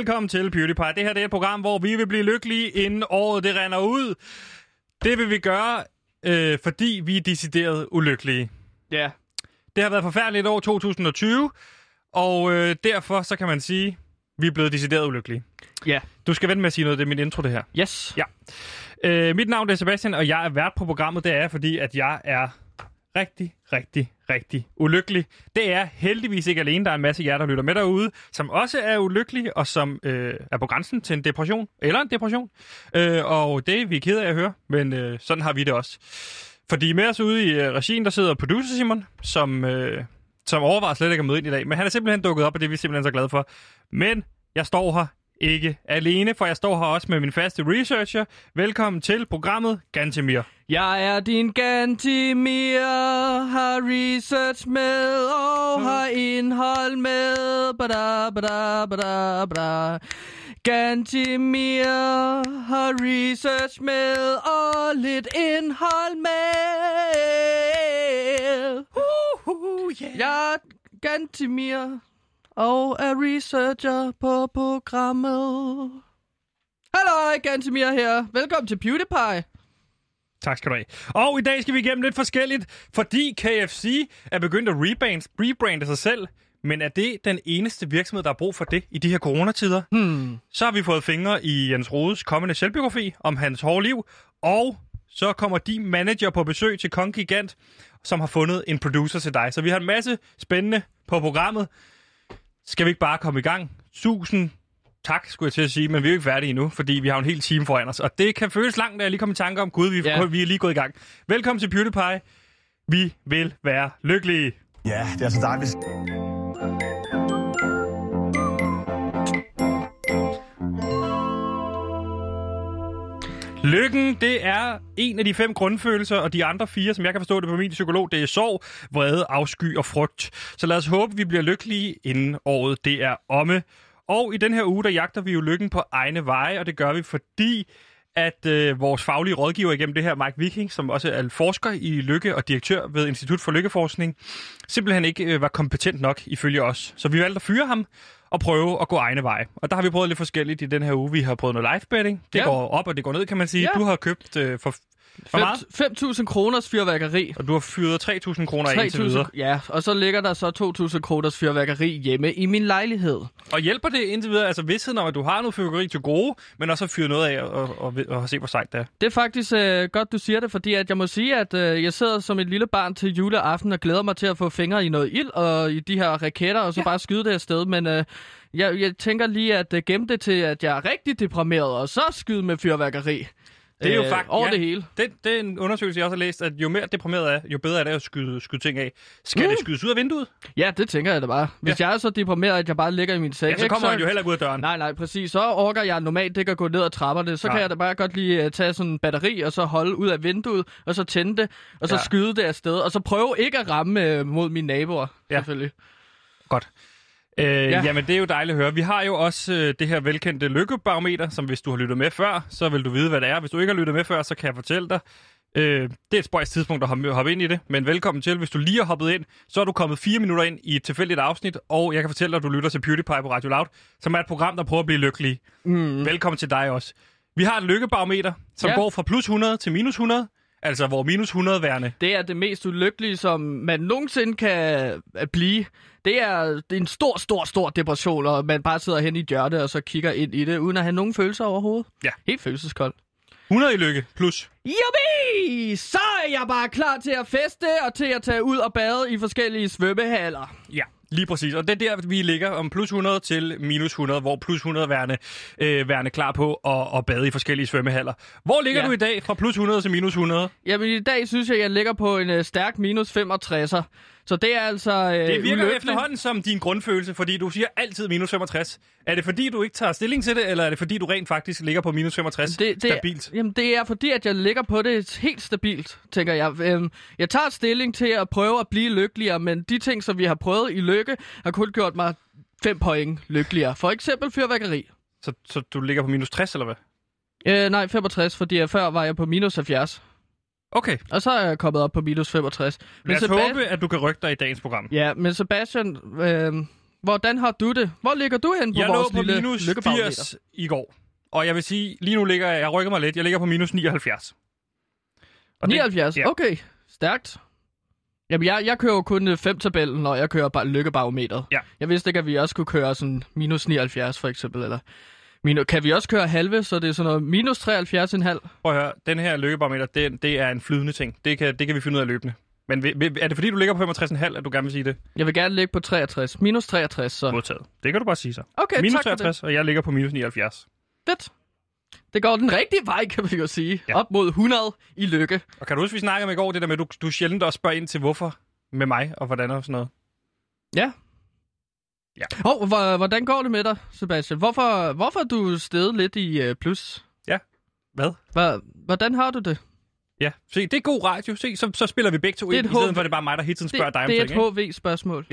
velkommen til PewDiePie. Det her det er et program, hvor vi vil blive lykkelige, inden året det render ud. Det vil vi gøre, øh, fordi vi er decideret ulykkelige. Ja. Det har været forfærdeligt år 2020, og øh, derfor så kan man sige, vi er blevet decideret ulykkelige. Ja. Du skal vente med at sige noget, det er min intro det her. Yes. Ja. Øh, mit navn er Sebastian, og jeg er vært på programmet. Det er fordi at jeg er rigtig, rigtig, rigtig ulykkelig. Det er heldigvis ikke alene. Der er en masse jer, der lytter med derude, som også er ulykkelige, og som øh, er på grænsen til en depression, eller en depression. Øh, og det er vi ked af at høre, men øh, sådan har vi det også. Fordi med os ude i øh, regien, der sidder producer Simon, som, øh, som overvejer slet ikke at møde ind i dag. Men han er simpelthen dukket op, og det er vi simpelthen så glade for. Men jeg står her ikke alene, for jeg står her også med min faste researcher. Velkommen til programmet Gantemir. Jeg er din Gantimir, har research med og har indhold med. Bada, bada, bada, bada. Gantimir har research med og lidt indhold med. Uh, yeah. Jeg er Gantimir og er researcher på programmet. Hallo, Gantimir her. Velkommen til PewDiePie. Tak skal du have. Og i dag skal vi igennem lidt forskelligt, fordi KFC er begyndt at rebrand, rebrande sig selv. Men er det den eneste virksomhed, der har brug for det i de her coronatider? Hmm. Så har vi fået fingre i Jens Rodes kommende selvbiografi om hans hårde liv. Og så kommer de manager på besøg til Kong Gigant, som har fundet en producer til dig. Så vi har en masse spændende på programmet. Skal vi ikke bare komme i gang? Tusind tak, skulle jeg til at sige, men vi er jo ikke færdige endnu, fordi vi har en hel time foran os. Og det kan føles langt, da jeg lige kom i tanke om, gud, vi, Ja. vi er lige gået i gang. Velkommen til PewDiePie. Vi vil være lykkelige. Ja, det er så dejligt. Lykken, det er en af de fem grundfølelser, og de andre fire, som jeg kan forstå det på min psykolog, det er sorg, vrede, afsky og frygt. Så lad os håbe, vi bliver lykkelige, inden året det er omme. Og i den her uge, der jagter vi jo lykken på egne veje, og det gør vi, fordi at øh, vores faglige rådgiver igennem det her, Mike Viking, som også er forsker i lykke og direktør ved Institut for Lykkeforskning, simpelthen ikke øh, var kompetent nok ifølge os. Så vi valgte at fyre ham og prøve at gå egne veje. Og der har vi prøvet lidt forskelligt i den her uge. Vi har prøvet noget live betting. Det Ja. går op, og det går ned, kan man sige. Ja. Du har købt øh, for, 5.000 kroners fyrværkeri. og du har fyret 3.000 kroner af indtil videre. 3.000, ja, og så ligger der så 2.000 kroners fyrværkeri hjemme i min lejlighed. Og hjælper det indtil videre, altså vidstheden om, at du har noget fyrværkeri til gode, men også har fyret noget af og, og, og, og se, hvor sejt det er. Det er faktisk øh, godt, du siger det, fordi at jeg må sige, at øh, jeg sidder som et lille barn til juleaften og glæder mig til at få fingre i noget ild og i de her raketter, og så ja. bare skyde det afsted. Men øh, jeg, jeg tænker lige at øh, gemme det til, at jeg er rigtig deprimeret, og så skyde med fyrværkeri. Det er jo Øh, faktisk Over ja, det hele. Det, det er en undersøgelse, jeg også har læst, at jo mere deprimeret er, jo bedre er det at skyde, skyde ting af. Skal Mm. det skydes ud af vinduet? Ja, det tænker jeg da bare. Hvis ja. jeg er så deprimeret, at jeg bare ligger i min seng, Ja, så ikke, kommer han jo heller ud af døren. Nej, nej, præcis. Så orker jeg normalt ikke at gå ned ad trapperne. Så Nej. kan jeg da bare godt lige uh, tage sådan en batteri, og så holde ud af vinduet, og så tænde det, og så Ja. ja. skyde det afsted, og så prøve ikke at ramme uh, mod mine naboer, Ja. ja. selvfølgelig. Godt. Øh, ja. Ja. Jamen, det er jo dejligt at høre. Vi har jo også øh, det her velkendte lykkebarometer, som hvis du har lyttet med før, så vil du vide, hvad det er. Hvis du ikke har lyttet med før, så kan jeg fortælle dig. Øh, det er et spøjs tidspunkt at hoppe ind i det, men velkommen til. Hvis du lige har hoppet ind, så er du kommet fire minutter ind i et tilfældigt afsnit, og jeg kan fortælle dig, at du lytter til PewDiePie på Radio Loud, som er et program, der prøver at blive lykkelig. Mm. Velkommen til dig også. Vi har et lykkebarometer, som. Ja. går fra plus 100 til minus 100, altså hvor minus 100 værende. Det er det mest ulykkelige, som man nogensinde kan blive. Det er, det er en stor, stor, stor depression, og man bare sidder hen i et hjørne, og så kigger ind i det, uden at have nogen følelser overhovedet. Ja. Helt følelseskold. 100 i lykke, plus. Jubi! Så er jeg bare klar til at feste og til at tage ud og bade i forskellige svømmehaller. Ja, lige præcis. Og det er der, vi ligger om plus 100 til minus 100, hvor plus 100 værende, øh, værende klar på at, at bade i forskellige svømmehaller. Hvor ligger ja. Du i dag fra plus 100 til minus 100? Jamen i dag synes jeg, jeg ligger på en øh, stærk minus 65'er. Så det er altså øh, Det virker ulykkeligt. efterhånden som din grundfølelse, fordi du siger altid minus 65. Er det fordi, du ikke tager stilling til det, eller er det fordi, du rent faktisk ligger på minus 65 det, det, stabilt? Jamen det er fordi, at jeg ligger på det helt stabilt, tænker jeg. Øhm, jeg tager stilling til at prøve at blive lykkeligere, men de ting, som vi har prøvet i lykke, har kun gjort mig 5 point lykkeligere. For eksempel fyrværkeri. Så, så du ligger på minus 60, eller hvad? Øh, nej, 65, fordi jeg før var jeg på minus 70. Okay, Og så er jeg kommet op på minus 65. lad os Sebast- håbe, at du kan rykke dig i dagens program. Ja, men Sebastian, øh, hvordan har du det? Hvor ligger du hen på Jeg lå vores på lille minus lykkebarometer? 80 i går. Og jeg vil sige, lige nu ligger jeg, jeg rykker mig lidt, jeg ligger på minus 79. Og det- 79, ja. okay. Stærkt. Jamen, jeg, jeg kører jo kun øh, fem tabellen, når jeg kører bare lykkebarometeret. Ja. Jeg vidste ikke, at vi også kunne køre sådan minus 79, for eksempel. Eller minus, kan vi også køre halve, så det er sådan noget minus 73,5? Prøv at høre, den her lykkebarometer, det, det er en flydende ting. Det kan, det kan vi finde ud af løbende. Men vil- vil- er det fordi, du ligger på 65,5, at du gerne vil sige det? Jeg vil gerne ligge på 63. Minus 63, så. Modtaget. Det kan du bare sige så. Okay, minus tak for det. 63, og jeg ligger på minus 79. Fedt. Det går den rigtige vej, kan vi jo sige. Ja. Ja. Op mod 100 i lykke. Og kan du huske, vi snakkede om i går, det der med, at du, du sjældent også spørger ind til hvorfor med mig, og hvordan og sådan noget? Ja. Ja. Hvor, hvordan går det med dig, Sebastian? Hvorfor, hvorfor er du steget lidt i uh, plus? Hvad? Hva, hvordan har du det? Ja, se, det er god radio. Se, så, så spiller vi begge to ind, i stedet for at det er bare mig, der hele tiden spørger det, dig om det er ting. et? HV-spørgsmål.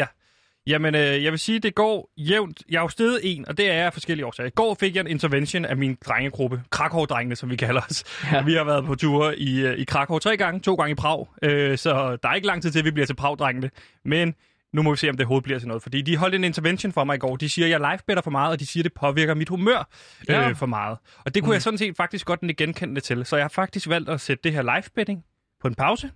Jamen, øh, jeg vil sige, det går jævnt. Jeg er jo stedet en, og det er jeg af forskellige årsager. I går fik jeg en intervention af min drengegruppe, Krakow-drengene, som vi kalder os. Ja. Ja. Vi har været på ture i, øh, i Krakow tre gange, to gange i Prag, øh, så der er ikke lang tid til, at vi bliver til Prag-drengene. Men nu må vi se, om det overhovedet bliver til noget. Fordi de holdt en intervention for mig i går. De siger, at jeg live for meget, og de siger, at det påvirker mit humør Ja. øh, for meget. Og det kunne mm. jeg sådan set faktisk godt genkende det til. Så jeg har faktisk valgt at sætte det her live på en pause.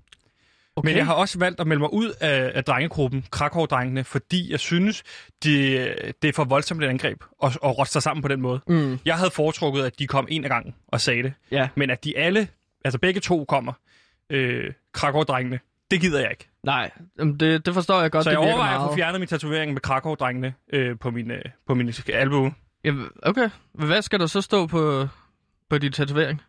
Okay. Men jeg har også valgt at melde mig ud af, af drengegruppen, Krakow-drengene, fordi jeg synes, det, det er for voldsomt et angreb at, at rotte sig sammen på den måde. Mm, Jeg havde foretrukket, at de kom en af gangen og sagde det. ja, Men at de alle, altså begge to kommer, øh, Krakow-drengene, det gider jeg ikke. nej, det, det forstår jeg godt. Så det jeg virker overvejer at få meget. fjernet min tatovering med Krakow-drengene øh, på min, øh, på min albue. Okay, hvad skal der så stå på, på din tatovering?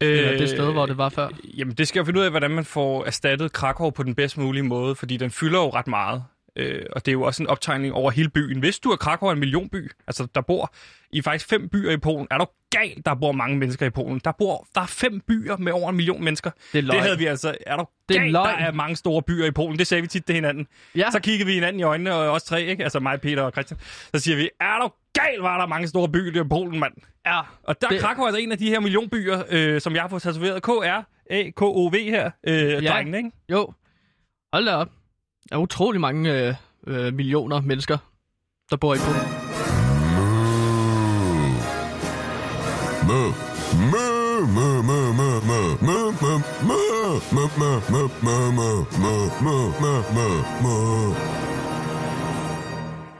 Eller det sted, hvor det var før? Jamen, det skal jeg finde ud af, hvordan man får erstattet Krakow på den bedst mulige måde, fordi den fylder jo ret meget. Øh, og det er jo også en optegning over hele byen. Hvis du er Krakow er en millionby, altså der bor i faktisk fem byer i Polen, er du galt, der bor mange mennesker i Polen. Der bor der er fem byer med over en million mennesker. Det er løgn. Det havde vi altså. Er du Det er der løgn. er mange store byer i Polen. Det sagde vi tit til hinanden. Ja, Så kiggede vi hinanden i øjnene, og os tre, ikke? Altså mig, Peter og Christian. Så siger vi, er du gal, var der mange store byer i Polen, mand. ja. Og der er Det- Krakow altså en af de her millionbyer, øh, som jeg har fået tatoveret. K-R-A-K-O-V her, øh, ja. drengene, ikke? Jo. Hold da op. Der er utrolig mange øh, øh, millioner mennesker, der bor i Polen.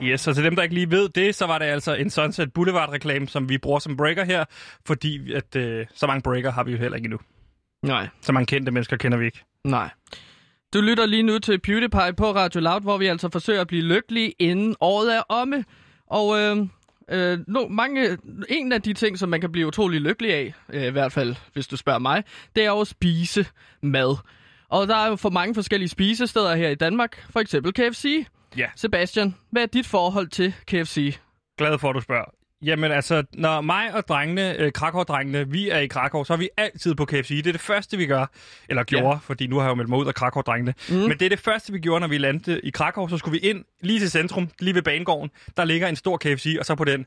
Yes, og til dem, der ikke lige ved det, så var det altså en Sunset Boulevard-reklame, som vi bruger som breaker her, fordi at, øh, så mange breaker har vi jo heller ikke endnu. Nej, Så mange kendte mennesker kender vi ikke. nej. Du lytter lige nu til PewDiePie på Radio Loud, hvor vi altså forsøger at blive lykkelige inden året er omme. Og øh, øh, no, mange, en af de ting, som man kan blive utrolig lykkelig af, øh, i hvert fald hvis du spørger mig, det er jo at spise mad. Og der er jo for mange forskellige spisesteder her i Danmark, for eksempel KFC. Ja. Sebastian, hvad er dit forhold til KFC? Glad for, at du spørger. Jamen altså, når mig og drengene, øh, Krakow-drengene, vi er i Krakow, så er vi altid på KFC. Det er det første, vi gør. Eller gjorde, ja. fordi nu har jeg jo meldt mig ud af Krakow-drengene. Mm. Men det er det første, vi gjorde, når vi landede i Krakow. Så skulle vi ind lige til centrum, lige ved banegården. Der ligger en stor KFC, og så på den.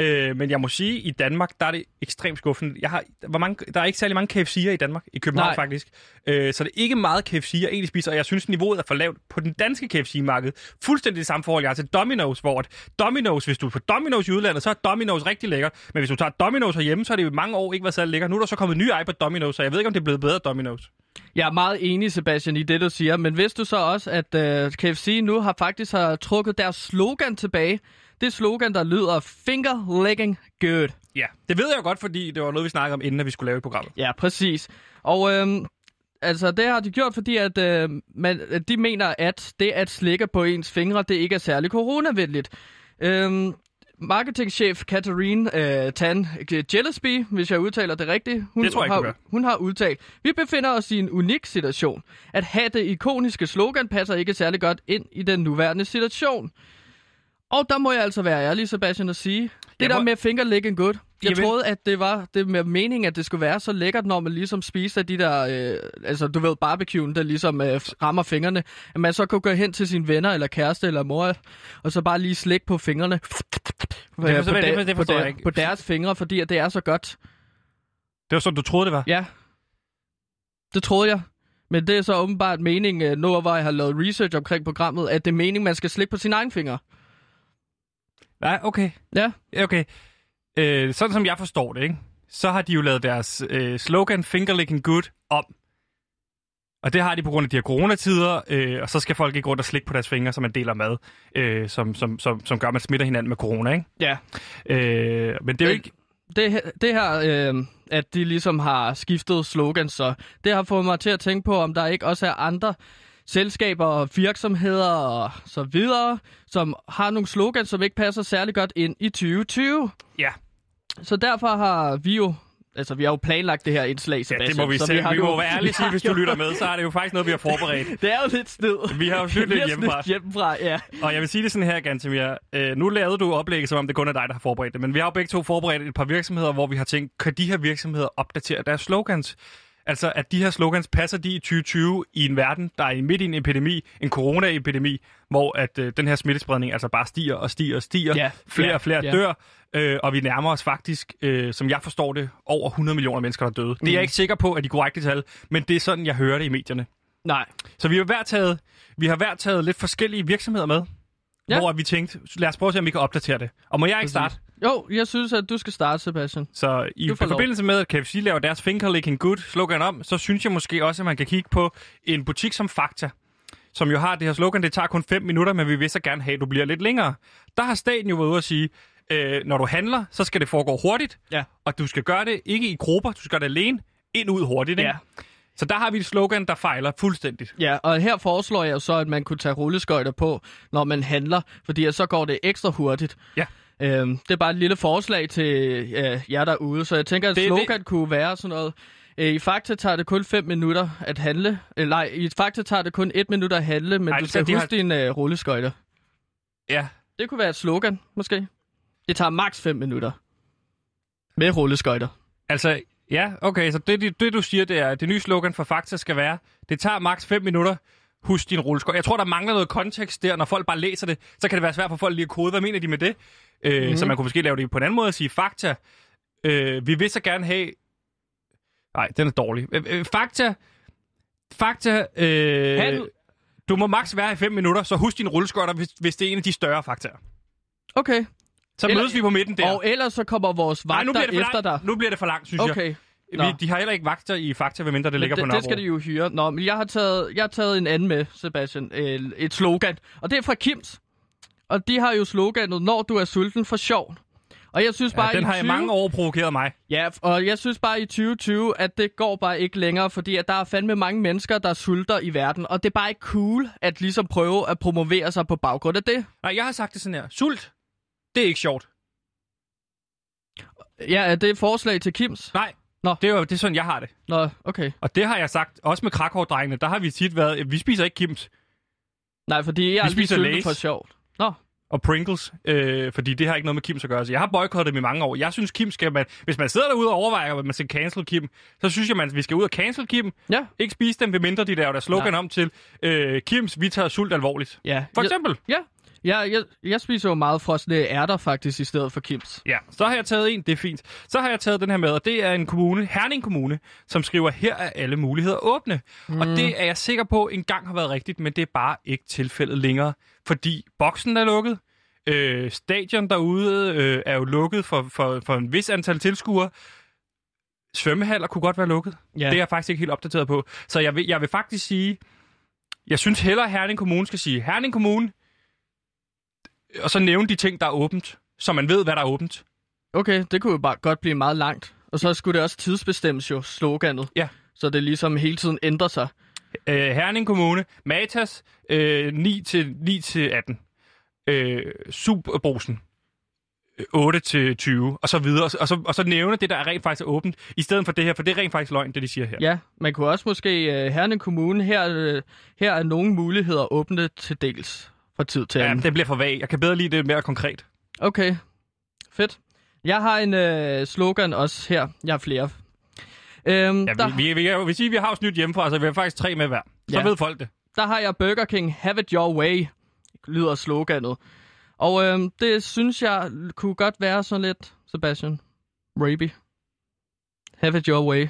Øh, men jeg må sige, i Danmark, der er det ekstremt skuffende. Jeg har, hvor mange, der er ikke særlig mange KFC'er i Danmark, i København Nej. faktisk. Øh, så det er ikke meget KFC, jeg egentlig spiser, og jeg synes, niveauet er for lavt på den danske KFC-marked. Fuldstændig det samme forhold, jeg har til Domino's, hvor Domino's, hvis du er på Domino's i udlandet, så er Domino's rigtig lækker. Men hvis du tager Domino's herhjemme, så har det jo i mange år ikke været særlig lækker. Nu er der så kommet nye ej på Domino's, så jeg ved ikke, om det er blevet bedre Domino's. Jeg er meget enig, Sebastian, i det, du siger. Men vidste du så også, at uh, KFC nu har faktisk har trukket deres slogan tilbage? Det slogan, der lyder Finger Licking Good. Ja, det ved jeg jo godt, fordi det var noget, vi snakkede om, inden at vi skulle lave et program. Ja, præcis. Og øhm, altså, det har de gjort, fordi at, øh, man, de mener, at det at slikke på ens fingre, det ikke er særlig coronavenligt. Øhm, marketingchef Catherine øh, Tan Gillespie, hvis jeg udtaler det rigtigt, hun, Det tror jeg ikke, har, hun har udtalt, vi befinder os i en unik situation. At have det ikoniske slogan passer ikke særlig godt ind i den nuværende situation. Og der må jeg altså være ærlig, Sebastian, at sige, det Jeg der må- med finger licking good, jeg Jamen- troede, at det var det med meningen, at det skulle være så lækkert, når man ligesom spiser de der, øh, altså du ved, barbecuen, der ligesom øh, rammer fingrene, at man så kunne gå hen til sine venner, eller kæreste, eller mor, og så bare lige slikke på fingrene. øh, forstår på, jeg- det- det på, forstår der- jeg ikke. på deres fingre, fordi at det er så godt. Det var sådan, du troede, det var. Ja, det troede jeg. Men det er så åbenbart meningen, øh, nu hvor jeg har lavet research omkring programmet, at det er meningen, man skal slikke på sine egne fingre. Nej, okay. Ja. Okay. Øh, sådan som jeg forstår det, ikke? så har de jo lavet deres øh, slogan Finger Licking Good om. Og det har de på grund af de her coronatider, øh, og så skal folk ikke rundt og slikke på deres fingre, som man deler mad, øh, som, som, som, som gør, at man smitter hinanden med corona, ikke? Ja. Øh, men det er jo ikke... Det, det her, øh, at de ligesom har skiftet slogan, så det har fået mig til at tænke på, om der ikke også er andre selskaber og virksomheder og så videre, som har nogle slogans, som ikke passer særlig godt ind i 2020. Ja, Så derfor har vi jo, altså vi har jo planlagt det her indslag, ja Sebastian. det må vi så se. har Vi jo- må være ærlige vi sige, hvis du lytter med, så er det jo faktisk noget, vi har forberedt. Det er jo lidt sned. Vi har jo snydt Vi lidt hjemmefra. hjemmefra, ja. Og jeg vil sige det sådan her, Gantemir. Øh, nu lavede du oplægget, som om det kun er dig, der har forberedt det. Men vi har jo begge to forberedt et par virksomheder, hvor vi har tænkt, kan de her virksomheder opdatere deres slogans? Altså, at de her slogans passer de i 2020 i en verden, der er midt i en epidemi, en coronaepidemi, hvor at øh, den her smittespredning altså bare stiger og stiger og stiger. Ja, flere ja, og flere ja. dør, øh, og vi nærmer os faktisk, øh, som jeg forstår det, over 100 millioner mennesker, der er døde. Det er jeg Mm. ikke sikker på, at de korrekte tal, men det er sådan, jeg hører det i medierne. Nej. Så vi har hver taget, vi har hver taget lidt forskellige virksomheder med, Ja. hvor vi tænkte, lad os prøve at se, om vi kan opdatere det. Og må jeg ikke starte? Jo, jeg synes, at du skal starte, Sebastian. Så i forbindelse med, at KFC laver deres Finger Licking Good slogan om, så synes jeg måske også, at man kan kigge på en butik som Fakta, som jo har det her slogan, det tager kun 5 minutter, men vi vil så gerne have, at du bliver lidt længere. Der har staten jo været ude at sige, øh, når du handler, så skal det foregå hurtigt, Ja. og du skal gøre det ikke i grupper, du skal gøre det alene, ind ud hurtigt. Ikke? Ja. Så der har vi et slogan, der fejler fuldstændigt. Ja, og her foreslår jeg jo så, at man kunne tage rulleskøjter på, når man handler, fordi så går det ekstra hurtigt. Ja. Øhm, det er bare et lille forslag til øh, jer derude, så jeg tænker, at Det- slogan det... kunne være sådan noget. Øh, I Fakta tager det kun 5 minutter at handle. Øh, nej, i Fakta tager det kun 1 minut at handle, men Ej, du skal de har- huske dine øh, rulleskøjter. Ja, Det kunne være et slogan, måske. Det tager maks 5 minutter. Med rulleskøjter. Altså, ja, okay, så det, det, det du siger, det er, at det nye slogan for Fakta skal være, det tager maks 5 minutter, husk din rulleskøjt. Jeg tror, der mangler noget kontekst der, når folk bare læser det, så kan det være svært for folk lige at kode, hvad mener de med det? Øh, mm-hmm. Så man kunne måske lave det på en anden måde og sige, Fakta, øh, vi vil så gerne have... Nej, den er dårlig. Øh, øh, fakta, Fakta, øh, Handel. du må maks være i 5 minutter, så husk din rulleskøjter, hvis, hvis det er en af de større faktaer. Okay. Så Eller- mødes vi på midten der. Og ellers så kommer vores Nej, nu vagter bliver, det for efter dig. langt. nu bliver det for langt, synes jeg. Nå. Vi, de har heller ikke vagter i Fakta, medmindre det Men ligger på det, Nørrebro. det skal de jo hyre. Nå, men jeg har taget, jeg har taget en anden med, Sebastian. Øh, et slogan. Og det er fra Kims. Og de har jo sloganet, når du er sulten for sjov. Og jeg synes bare Ja, den i har i 20... mange år provokeret mig. Ja, og jeg synes bare i 2020, at det går bare ikke længere, fordi at der er fandme mange mennesker, der sulter i verden. Og det er bare ikke cool at ligesom prøve at promovere sig på baggrund af det. Nej, jeg har sagt det sådan her. Sult, det er ikke sjovt. Ja, er det et forslag til Kims? Nej, Nå. det er jo det er sådan, jeg har det. Nå, okay. Og det har jeg sagt, også med Krakow-drengene, der har vi tit været, vi spiser ikke Kims Nej, fordi jeg lige spiser Lay's. for sjovt. Nå, og Pringles, øh, fordi det har ikke noget med Kims at gøre. Så jeg har boykottet dem i mange år. Jeg synes, Kim skal man, hvis man sidder derude og overvejer, at man skal cancel Kim, så synes jeg, man, vi skal ud og cancel Kim. ja. Ikke spise dem, medmindre de laver deres slogan Nej. om til, øh, Kims, vi tager sult alvorligt. Ja, For eksempel. ja. Ja, jeg, jeg spiser jo meget frosne ærter faktisk, i stedet for Kims. Ja, så har jeg taget en, det er fint. Så har jeg taget den her med, og det er en kommune, Herning Kommune, som skriver, her er alle muligheder åbne. Mm. Og det er jeg sikker på engang har været rigtigt, men det er bare ikke tilfældet længere, fordi boksen er lukket, øh, stadion derude øh, er jo lukket for, for, for en vis antal tilskuere, svømmehaller kunne godt være lukket. Ja. Det er jeg faktisk ikke helt opdateret på. Så jeg vil, jeg vil faktisk sige, jeg synes hellere, at Herning Kommune skal sige, Herning Kommune, og så nævne de ting, der er åbent, så man ved, hvad der er åbent. Okay, det kunne jo bare godt blive meget langt. Og så skulle det også tidsbestemmes jo, sloganet. Ja. Så det ligesom hele tiden ændrer sig. øh, Herning Kommune, Matas, øh, 9 til 9 til 18. Øh, Superbrusen, øh, 8 til 20, og så videre. Og så, og, så, nævne det, der rent faktisk er åbent, i stedet for det her, for det er rent faktisk løgn, det de siger her. Ja, man kunne også måske uh, Herning Kommune, her, uh, her er nogle muligheder åbne til dels fra tid til ja anden. det bliver for vag. Jeg kan bedre lide det mere konkret. Okay, fedt. Jeg har en uh, slogan også her. Jeg har flere. Øhm, Ja, der, vi, vi, vi, vi siger, vi har jo snydt hjemmefra, så vi har faktisk tre med hver. Så Ja. ved folk det. der har jeg Burger King Have It Your Way, lyder sloganet. Og øhm, det synes jeg kunne godt være sådan lidt, Sebastian, Raby. Have It Your Way.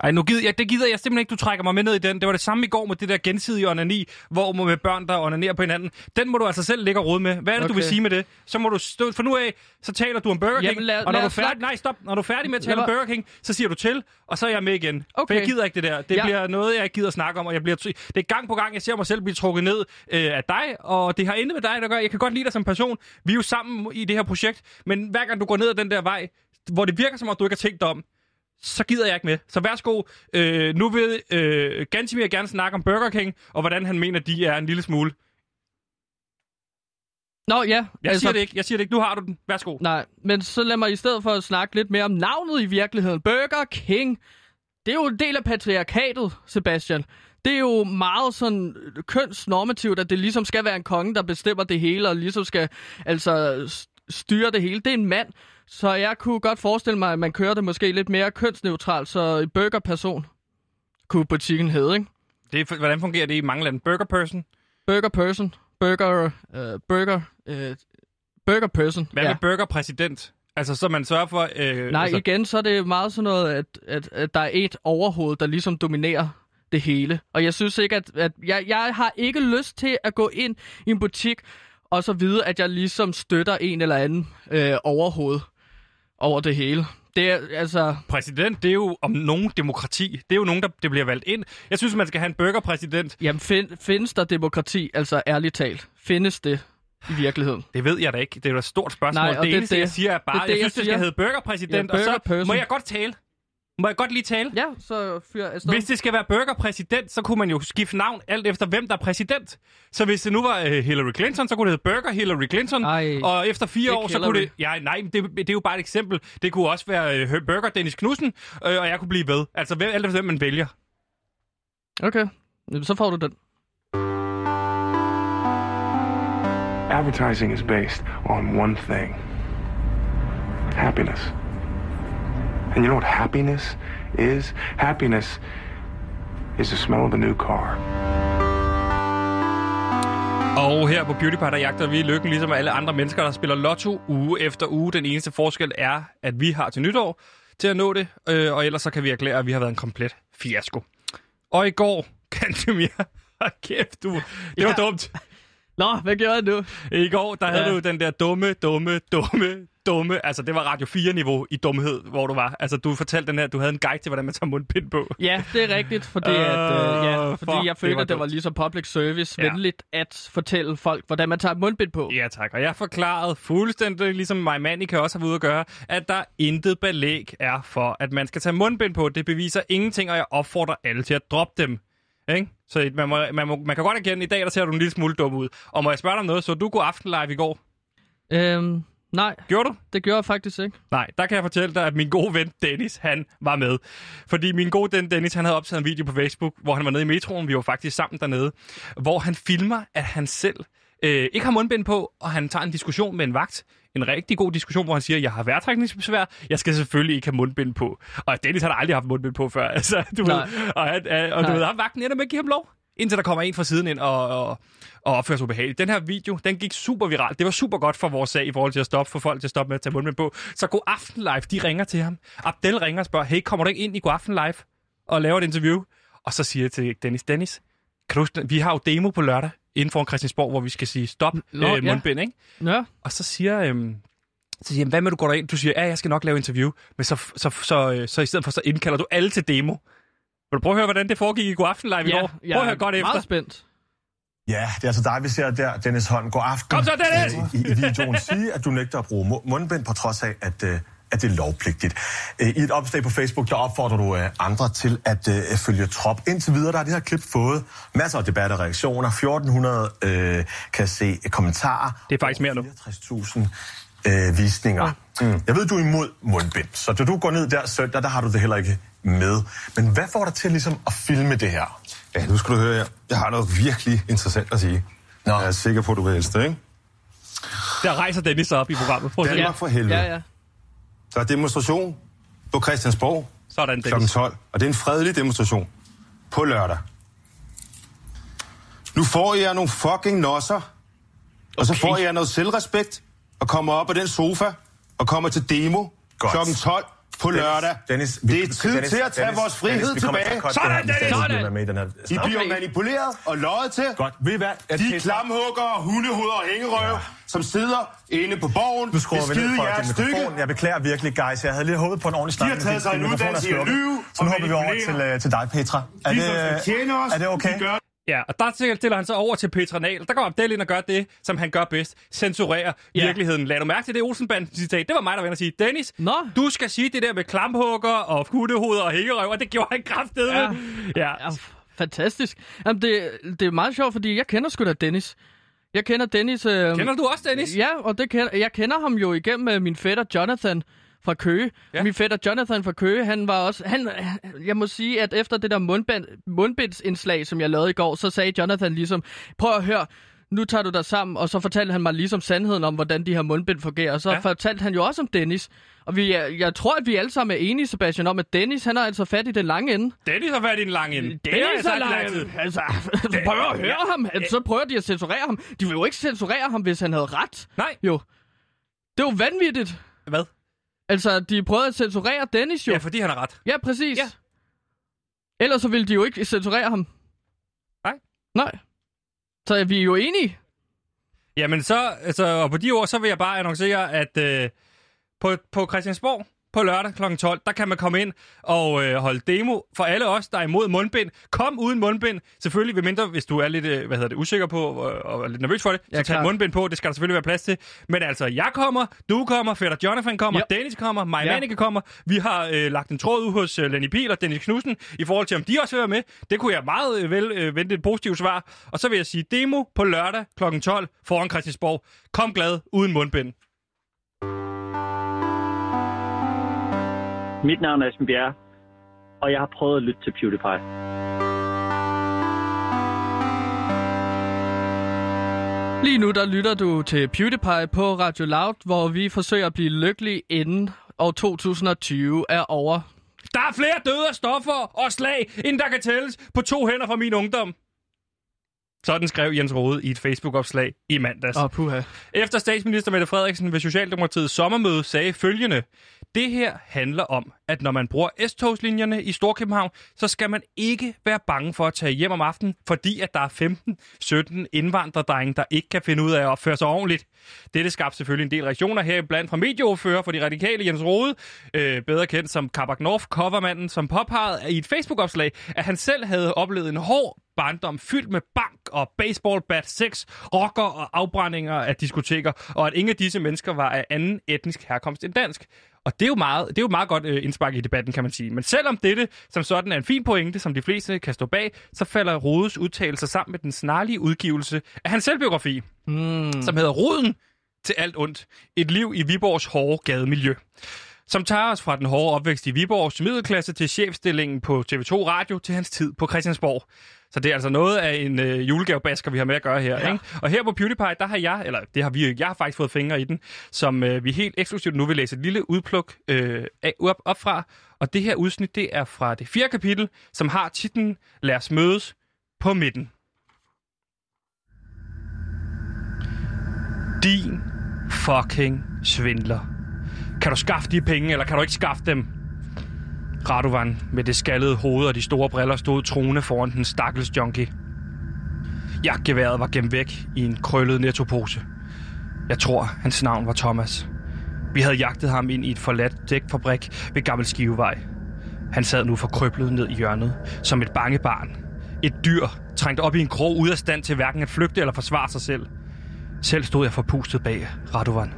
Ej, nu gider jeg, det gider jeg simpelthen ikke, du trækker mig med ned i den. Det var det samme i går med det der gensidige onani, hvor man med børn, der onanerer på hinanden. Den må du altså selv ligge og rode med. Hvad er det, okay. du vil sige med det? Så må du stå, for nu af, så taler du om Burger King, Jamen, lad- og når lad du er færdig, nej, stop. Når du er færdig med at tale om Burger King, så siger du til, og så er jeg med igen. For Okay. jeg gider ikke det der. Det Ja. bliver noget, jeg ikke gider snakke om, og jeg bliver det er gang på gang, jeg ser mig selv blive trukket ned øh, af dig, og det har intet med dig, der gør. Jeg kan godt lide dig som person. Vi er jo sammen i det her projekt, men hver gang du går ned ad den der vej, hvor det virker som om, du ikke har tænkt dig om, så gider jeg ikke med. Så værsgo, øh, nu vil øh, Gansimir gerne snakke om Burger King, og hvordan han mener, de er en lille smule. Nå ja, Jeg altså... siger det ikke, jeg siger det ikke. Nu har du den. Værsgo. Nej, men så lad mig i stedet for at snakke lidt mere om navnet i virkeligheden. Burger King. Det er jo en del af patriarkatet, Sebastian. Det er jo meget sådan kønsnormativt, at det ligesom skal være en konge, der bestemmer det hele, og ligesom skal altså styre det hele. Det er en mand, så jeg kunne godt forestille mig, at man kører det måske lidt mere kønsneutralt, så burgerperson kunne butikken hedde, ikke? Det er, hvordan fungerer det i mange lande? Burger person? Burger person, burger, øh, burger, øh, burger person. Hvad ja. burger præsident? Altså, så man sørger for... Øh, Nej, altså, igen, så er det meget sådan noget, at, at, at der er et overhoved, der ligesom dominerer det hele. Og jeg synes ikke, at, at jeg, jeg har ikke lyst til at gå ind i en butik og så vide, at jeg ligesom støtter en eller anden øh, overhoved over det hele. Det er altså... Præsident, det er jo om nogen demokrati. Det er jo nogen, der det bliver valgt ind. Jeg synes, man skal have en burgerpræsident. Jamen, find, findes der demokrati, altså ærligt talt? Findes det i virkeligheden? Det ved jeg da ikke. Det er jo et stort spørgsmål. Nej, det, det er eneste, det. jeg siger, er bare, Det det, jeg jeg synes, det siger. skal hedde burgerpræsident. Ja, og så må jeg godt tale. Må jeg godt lige tale? Ja, så fyr afsted. Hvis det skal være burgerpræsident, så kunne man jo skifte navn alt efter, hvem der er præsident. Så hvis det nu var øh, Hillary Clinton, så kunne det hedde Burger Hillary Clinton. Ej, og efter fire år, så kunne det... Ja, nej, det, det er jo bare et eksempel. Det kunne også være øh, Burger Dennis Knudsen, øh, og jeg kunne blive ved. Altså, hvem, alt efter hvem man vælger. Okay, så får du den. Advertising is based on one thing happiness. And you know what happiness is? Happiness is the smell of a new car. Og her på Beauty Pie, der jagter vi lykken, ligesom alle andre mennesker, der spiller lotto uge efter uge. Den eneste forskel er, at vi har til nytår til at nå det, øh, og ellers så kan vi erklære, at vi har været en komplet fiasko. Og i går, Kantemir, hold kæft du, det var Ja. dumt. Nå, hvad gør jeg nu? I går, der havde Ja. du den der dumme, dumme, dumme, dumme, altså det var Radio 4-niveau i dumhed, hvor du var. Altså du fortalte den her, du havde en guide til, hvordan man tager mundbind på. Ja, det er rigtigt, fordi, at, øh, ja, fordi fuck, jeg det følte, var at det var dumt. ligesom public service Ja. venligt at fortælle folk, hvordan man tager mundbind på. Ja tak, og jeg forklarede fuldstændig, ligesom mig mand, kan også have ude at gøre, at der intet belæg er for, at man skal tage mundbind på. Det beviser ingenting, og jeg opfordrer alle til at droppe dem. Ikke? Så man, må, man, må, man kan godt erkende, at i dag der ser du en lille smule dum ud. Og må jeg spørge dig om noget? Så du god aften live i går? Øhm, nej, Gjorde du? det gjorde jeg faktisk ikke. Nej, der kan jeg fortælle dig, at min gode ven Dennis, han var med. Fordi min gode ven Dennis, han havde optaget en video på Facebook, hvor han var nede i metroen, vi var faktisk sammen dernede, hvor han filmer, at han selv øh, ikke har mundbind på, og han tager en diskussion med en vagt. En rigtig god diskussion, hvor han siger, jeg har vejrtrækningsbesvær, jeg skal selvfølgelig ikke have mundbind på. Og Dennis har aldrig haft mundbind på før, altså, du Nej. ved. Og, han, øh, og du ved, ham vagten ender med at give ham lov, indtil der kommer en fra siden ind og, og, og opfører sig ubehageligt. Den her video, den gik super viralt. Det var super godt for vores sag i forhold til at stoppe for folk til at stoppe med at tage mundbind på. Så God Aften Live, de ringer til ham. Abdel ringer og spørger, hey, kommer du ikke ind i God Aften Live og laver et interview? Og så siger jeg til Dennis, Dennis, kan du, huske, vi har jo demo på lørdag inden for Christiansborg, hvor vi skal sige stop Nå, øh, ja. mundbind, ikke? Ja, Og så siger, øhm, så siger hvad med du går derind? Du siger, ja, jeg skal nok lave interview. Men så, så, så, øh, så i stedet for, så indkalder du alle til demo. Vil du prøve at høre, hvordan det foregik i God Aften Live i ja går? jeg Prøv at høre godt er efter. meget spændt. Ja, det er altså dig, vi ser der, Dennis Holm. God aften. Kom så, Dennis! Øh, I, I videoen sige, at du nægter at bruge mu- mundbind, på trods af, at, øh, at det er lovpligtigt. Øh, I et opslag på Facebook, der opfordrer du øh, andre til at øh, følge trop. Indtil videre, der har det her klip fået masser af debat og reaktioner. 1400 øh, kan se kommentarer. Det er faktisk mere nu. 64.000 øh, visninger. Mm. Jeg ved, du er imod mundbind, så da du går ned der søndag, der har du det heller ikke med. Men hvad får dig til ligesom at filme det her? Ja, nu skal du høre, jeg, jeg har noget virkelig interessant at sige. Nå. Jeg er sikker på, at du vil elske det, ikke? Der rejser Dennis op i programmet. Prøv. Danmark for helvede. Ja, ja. Der er demonstration på Christiansborg Sådan, kl. Dennis. 12, og det er en fredelig demonstration på lørdag. Nu får jeg nogle fucking nosser, og så Okay. får jeg noget selvrespekt, og kommer op af den sofa, og kommer til demo Godt. kl. 12 på lørdag. Dennis, det er tid til at tage vores frihed vi til tilbage. cutte Sådan, Dennis! Dennis være med i den her I bliver Okay. manipuleret og løjet til. Godt. Ved I hvad? De klamhugger, hundehoveder og hængerøv, som sidder inde på borgen, Nu skruer vi ned for jeres din stykke. mikrofon. Jeg beklager virkelig, guys. Jeg havde lige håbet på en ordentlig start. De har taget sig en uddannelse i at lyve Så nu hopper vi over til, øh, til dig, Petra. Er De, det, tjene os, er det okay? de gør Ja, og der stiller han så over til Petra Nahl. Der går Abdel ind og gør det, som han gør bedst. Censurerer Ja. virkeligheden. Lad du mærke til det Olsenband-citat? Det var mig, der var inde og sige, Dennis, Nå. du skal sige det der med klamphugger og kuttehoveder og hængerøv, og det gjorde han kraftedeme. Ja. Ja. Ja, fantastisk. Jamen, det, det er meget sjovt, fordi jeg kender sgu da Dennis. Jeg kender Dennis... Øh, Kender du også, Dennis? Ja, og det kender, jeg kender ham jo igennem øh, min fætter Jonathan fra Køge. Ja. Ja. Min fætter Jonathan fra Køge, han var også... Han, jeg må sige, at efter det der mundbind, mundbindsindslag, som jeg lavede i går, så sagde Jonathan ligesom, prøv at høre, nu tager du dig sammen, og så fortalte han mig ligesom sandheden om, hvordan de her mundbind fungerer. Og så Ja. ja. fortalte han jo også om Dennis. Og vi, er- jeg tror, at vi alle sammen er enige, Sebastian, om, at Dennis, han har altså fat i den lange ende. Dennis har været i en lang ende. Har jeg Dennis er sagt i lang lang, tid. altså, prøv at høre ham. Så prøver de at censurere ham. De vil jo ikke censurere ham, hvis han havde ret. Nej, Jo. Det er jo vanvittigt. hvad? Altså, de prøvede at censurere Dennis jo. Ja, Ja, fordi han har ret. ja præcis. Ja. Ja. Ellers så ville de jo ikke censurere ham. Nej. Nej. Så er vi jo enige. Jamen så, altså, og på de ord, så vil jeg bare annoncere, at øh, på, på Christiansborg på lørdag kl. 12, der kan man komme ind og øh, holde demo for alle os, der er imod mundbind. Kom uden mundbind. Selvfølgelig, ved mindre, hvis du er lidt øh, hvad hedder det, usikker på øh, og er lidt nervøs for det, Ja, så tag mundbind på. Det skal der selvfølgelig være plads til. Men altså, jeg kommer, du kommer, Fætter Jonathan kommer, Ja. Dennis kommer, Maja Ja. Kommer. Vi har øh, lagt en tråd ud hos øh, Lenny Pihl og Dennis Knudsen i forhold til, om de også vil være med. Det kunne jeg meget øh, vel øh, vente et positivt svar. Og så vil jeg sige demo på lørdag kl. 12 foran Christiansborg. Kom glad, uden mundbind. Mit navn er Esben Bjerre, og jeg har prøvet at lytte til PewDiePie. Lige nu, der lytter du til PewDiePie på Radio Loud, hvor vi forsøger at blive lykkelige inden år 2020 er over. Der er flere døde af stoffer og slag, end der kan tælles på to hænder fra min ungdom. Sådan skrev Jens Rode i et Facebook-opslag i mandags. Åh, puha. Efter statsminister Mette Frederiksen ved Socialdemokratiets sommermøde sagde følgende. Det her handler om, at når man bruger S-togslinjerne i Storkøbenhavn, så skal man ikke være bange for at tage hjem om aftenen, fordi at der er 15-17 indvandrerdrenge, der ikke kan finde ud af at opføre sig ordentligt. Dette skabte selvfølgelig en del reaktioner her blandt fra medieordfører for de radikale Jens Rode, øh, bedre kendt som Kabak North, covermanden, som påpegede i et Facebook-opslag, at han selv havde oplevet en hård barndom fyldt med bank og baseball bat, sex, rocker og afbrændinger af diskoteker, og at ingen af disse mennesker var af anden etnisk herkomst end dansk. Og det er jo meget, det er jo meget godt øh, indspark i debatten, kan man sige. Men selvom dette som sådan er en fin pointe, som de fleste kan stå bag, så falder Rodes udtalelser sammen med den snarlige udgivelse af hans selvbiografi, Mm. som hedder Roden til alt ondt. Et liv i Viborgs hårde gademiljø som tager os fra den hårde opvækst i Viborgs middelklasse til chefstillingen på TV2 Radio til hans tid på Christiansborg. Så det er altså noget af en øh, julegavebasker, vi har med at gøre her. Ja. Ikke? Og her på PewDiePie, der har jeg, eller det har vi jeg har faktisk fået fingre i den, som øh, vi helt eksklusivt nu vil læse et lille udpluk øh, af, op, op fra. Og det her udsnit, det er fra det fjerde kapitel, som har titlen Lad os mødes på midten. Din fucking svindler. Kan du skaffe de penge, eller kan du ikke skaffe dem? Radovan med det skaldede hoved og de store briller stod truende foran den stakkels junkie. Jagtgeværet var gemt væk i en krøllet nettopose. Jeg tror, hans navn var Thomas. Vi havde jagtet ham ind i et forladt dækfabrik ved Gammel Skivevej. Han sad nu forkryblet ned i hjørnet, som et bange barn. Et dyr, trængt op i en krog ud af stand til hverken at flygte eller forsvare sig selv. Selv stod jeg forpustet bag Radovan.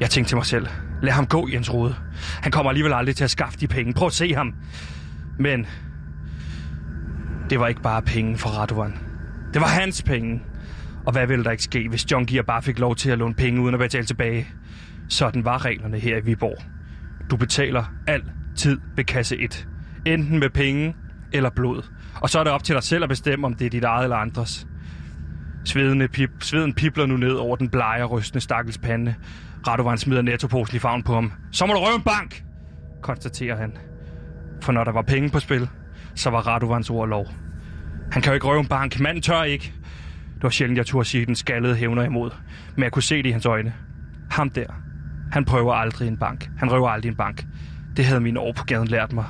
Jeg tænkte til mig selv, lad ham gå, Jens Rode. Han kommer alligevel aldrig til at skaffe de penge. Prøv at se ham. Men det var ikke bare penge for Radovan. Det var hans penge. Og hvad ville der ikke ske, hvis John Gear bare fik lov til at låne penge uden at betale tilbage? Sådan var reglerne her i Viborg. Du betaler altid ved kasse 1. Enten med penge eller blod. Og så er det op til dig selv at bestemme, om det er dit eget eller andres. Svedende pip, sveden pipler nu ned over den blege og rystende stakkels pande. Radovan smider nettoposen i favn på ham. Så må du røve en bank, konstaterer han. For når der var penge på spil, så var Radovans ord lov. Han kan jo ikke røve en bank. Manden tør ikke. Det var sjældent, jeg turde sige den skaldede hævner imod. Men jeg kunne se det i hans øjne. Ham der. Han prøver aldrig en bank. Han røver aldrig en bank. Det havde mine år på gaden lært mig.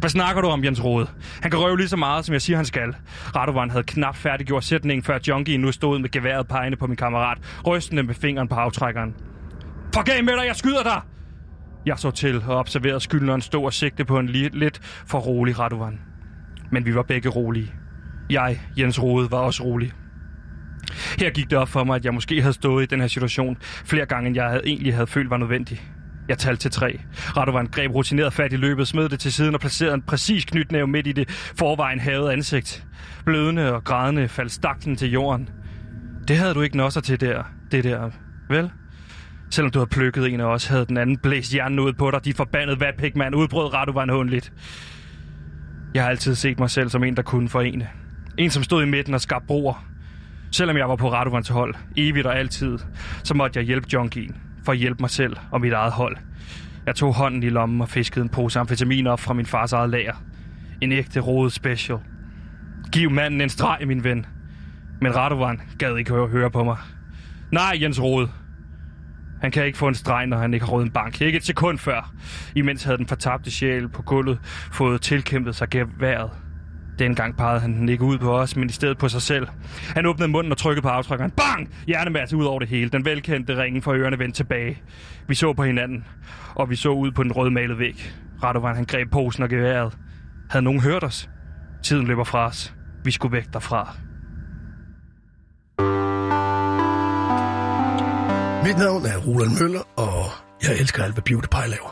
Hvad snakker du om, Jens Rode? Han kan røve lige så meget, som jeg siger, han skal. Radovan havde knap færdiggjort sætningen, før Junkie nu stod med geværet pegende på min kammerat, rystende med fingeren på aftrækkeren. Fuck af med dig, jeg skyder dig! Jeg så til og observerede skyldneren stå og sigte på en li- lidt for rolig Radovan. Men vi var begge rolige. Jeg, Jens Rode, var også rolig. Her gik det op for mig, at jeg måske havde stået i den her situation flere gange, end jeg havde, egentlig havde følt var nødvendig. Jeg talte til tre. Radovan greb rutineret fat i løbet, smed det til siden og placerede en præcis knytnæve midt i det forvejen havede ansigt. Blødende og grædende faldt staklen til jorden. Det havde du ikke nosser til der, det der, vel? Selvom du havde plukket en af os, havde den anden blæst hjernen ud på dig. De forbandede vatpigmand udbrød Radovan håndligt. Jeg har altid set mig selv som en, der kunne forene. En, som stod i midten og skabte broer. Selvom jeg var på Radovans hold, evigt og altid, så måtte jeg hjælpe Junkien for at hjælpe mig selv og mit eget hold. Jeg tog hånden i lommen og fiskede en pose amfetamin op fra min fars eget lager. En ægte rodet special. Giv manden en streg, min ven. Men Radovan gad ikke høre på mig. Nej, Jens Rode. Han kan ikke få en streg, når han ikke har råd en bank. Ikke et sekund før. Imens havde den fortabte sjæl på gulvet fået tilkæmpet sig geværet. Dengang pegede han den ikke ud på os, men i stedet på sig selv. Han åbnede munden og trykkede på aftrykkeren. Bang! Hjernemasse ud over det hele. Den velkendte ringen for ørerne vendte tilbage. Vi så på hinanden, og vi så ud på den rødmalede væg. Radovan han greb posen og geværet. Havde nogen hørt os? Tiden løber fra os. Vi skulle væk derfra. Mit navn er Roland Møller, og jeg elsker alt, hvad PewDiePie laver.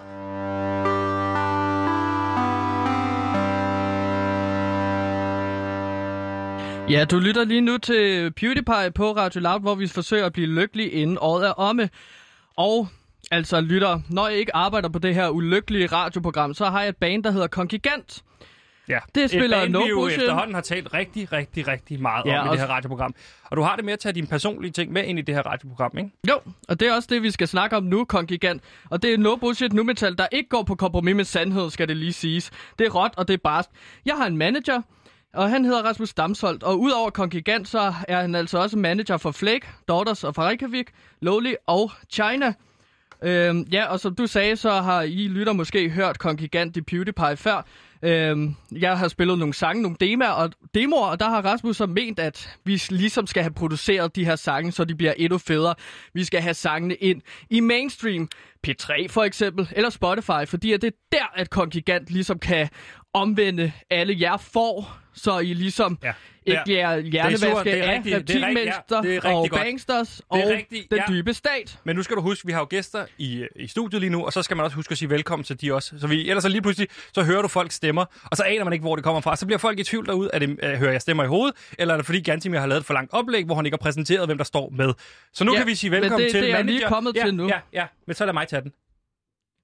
Ja, du lytter lige nu til PewDiePie på Radio Loud, hvor vi forsøger at blive lykkelige inden året er omme. Og altså lytter, når jeg ikke arbejder på det her ulykkelige radioprogram, så har jeg et band, der hedder Kongigant. Ja, Det spiller et band, No vi jo efterhånden har talt rigtig, rigtig, rigtig meget Ja, om i det her radioprogram. Og du har det med at tage dine personlige ting med ind i det her radioprogram, ikke? Jo, og det er også det, vi skal snakke om nu, Kongigant. Og det er no bullshit nu metal, der ikke går på kompromis med sandhed, skal det lige siges. Det er råt, og det er barsk. Jeg har en manager, og han hedder Rasmus Damsholdt. Og udover Kongigant, så er han altså også manager for Flake, Daughters of Reykjavik, Lowly og China. Øhm, ja, og som du sagde, så har I lytter måske hørt Kongigant i PewDiePie før. Øhm, jeg har spillet nogle sange, nogle demoer og, demoer, og der har Rasmus så ment, at vi ligesom skal have produceret de her sange, så de bliver endnu federe. Vi skal have sangene ind i mainstream. P3 for eksempel, eller Spotify, fordi at det er der, at Kongigant ligesom kan omvende alle jer får, så I ligesom Ja. ikke bliver hjernevaske er af er ja, er rigtig og godt. banksters og den ja. dybe stat. Men nu skal du huske, vi har jo gæster i, i studiet lige nu, og så skal man også huske at sige velkommen til de også. Så vi, ellers så lige pludselig, så hører du folks stemmer, og så aner man ikke, hvor det kommer fra. Så bliver folk i tvivl derude, er det, øh, hører jeg stemmer i hovedet, eller er det fordi Gantimir har lavet et for langt oplæg, hvor han ikke har præsenteret, hvem der står med. Så nu Ja, kan vi sige men velkommen det- til det er lige kommet ja, til nu. Ja, ja, men så lad mig tage den.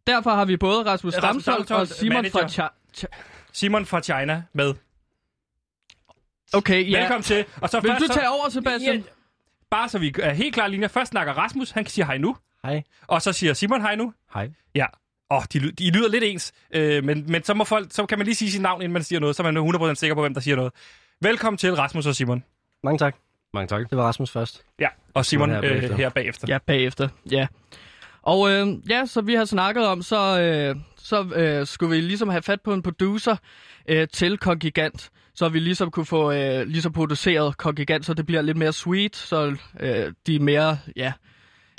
Derfor har vi både Rasmus Damsholdt og Simon fra... Cha- Simon fra China med. okay, ja. Velkommen til. Og så Vil først, du tage over, Sebastian? Ja, bare så vi er helt klar linjer. Først snakker Rasmus, han siger hej nu. Hej. Og så siger Simon hej nu. Hej. Ja. Åh, de, ly- de lyder lidt ens, øh, men, men så, må folk, så kan man lige sige sit navn, inden man siger noget, så er man 100% sikker på, hvem der siger noget. Velkommen til Rasmus og Simon. Mange tak. Mange tak. Det var Rasmus først. Ja, og Simon her her, bagefter. øh, her bagefter. Ja, bagefter. Ja. Og øh, ja, så vi har snakket om, så, øh, så øh, skulle vi ligesom have fat på en producer øh, til Kongigant, så vi ligesom kunne få øh, ligesom produceret Kongigant, så det bliver lidt mere sweet, så øh, de mere ja,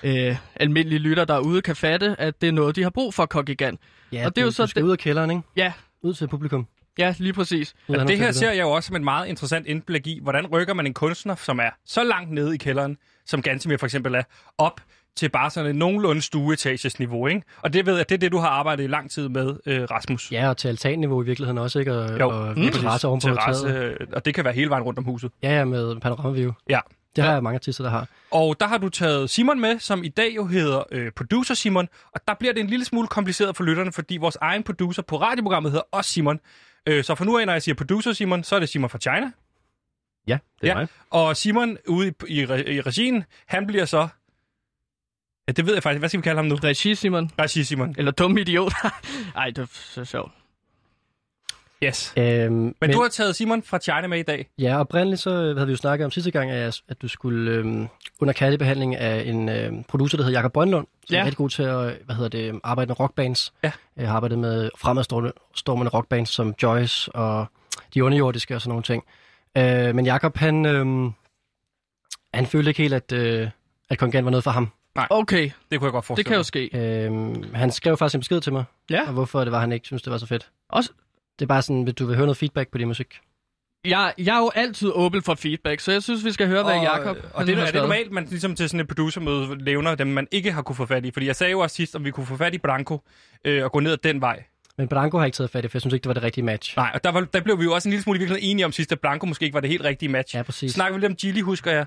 øh, almindelige lytter derude kan fatte, at det er noget, de har brug for Kongigant. Ja, Og det er jo så skal det- ud af kælderen, ikke? Ja, Ud til publikum. ja, lige præcis. Og det her ser jeg jo også som et meget interessant indblik i, hvordan rykker man en kunstner, som er så langt nede i kælderen, som Gantemir for eksempel er, op til bare sådan et nogenlunde stueetages niveau, ikke? Og det ved jeg, det er det, du har arbejdet i lang tid med, øh, Rasmus. Ja, og til altanniveau i virkeligheden også, ikke? Og, Jo, og mm, terrasse oven på terrasse, taget. øh, og det kan være hele vejen rundt om huset. Ja, ja, med panoramaview. Ja. Det har Ja. jeg mange artister, der har. Og der har du taget Simon med, som i dag jo hedder øh, Producer Simon. Og der bliver det en lille smule kompliceret for lytterne, fordi vores egen producer på radioprogrammet hedder også Simon. Øh, så for nu af, når jeg siger Producer Simon, så er det Simon fra China. Ja, det er Ja. mig. Og Simon ude i, i, i regien, han bliver så... Ja, det ved jeg faktisk. Hvad skal vi kalde ham nu? Regi, Simon. Regi Simon. Eller dum idiot. Ej, det er så sjovt. Yes. Øhm, Men, men du har taget Simon fra China med i dag. Ja, oprindeligt så havde vi jo snakket om sidste gang, at, at du skulle øhm, under kærligbehandling af en øhm, producer, der hedder Jakob Brøndlund, som Ja. er rigtig god til at hvad hedder det, arbejde med rockbands. Ja. Jeg har arbejdet med fremadstormende rockbands som Joyce og De Underjordiske og sådan nogle ting. Øh, men Jakob, han, øhm, han følte ikke helt, at, øh, at Kongen var noget for ham. Okay, Det kunne jeg godt det forestille kan jo ske. Øhm, han skrev faktisk en besked til mig, Ja. og hvorfor det var, han ikke synes det var så fedt. Også, Det er bare sådan, at du vil høre noget feedback på din musik. jeg, jeg er jo altid åben for feedback, så jeg synes, vi skal høre, hvad Jakob Og det, er det normalt, man ligesom til sådan et producermøde levner dem, man ikke har kunne få fat i. Fordi jeg sagde jo også sidst, om vi kunne få fat i Blanco øh, og gå ned ad den vej. Men Blanco har ikke taget fat i, for jeg synes ikke, det var det rigtige match. Nej, og der, var, der blev vi jo også en lille smule i virkeligheden enige om sidst, at Blanco måske ikke var det helt rigtige match. Ja, præcis. Snakker vi lidt om Gilly, husker jeg.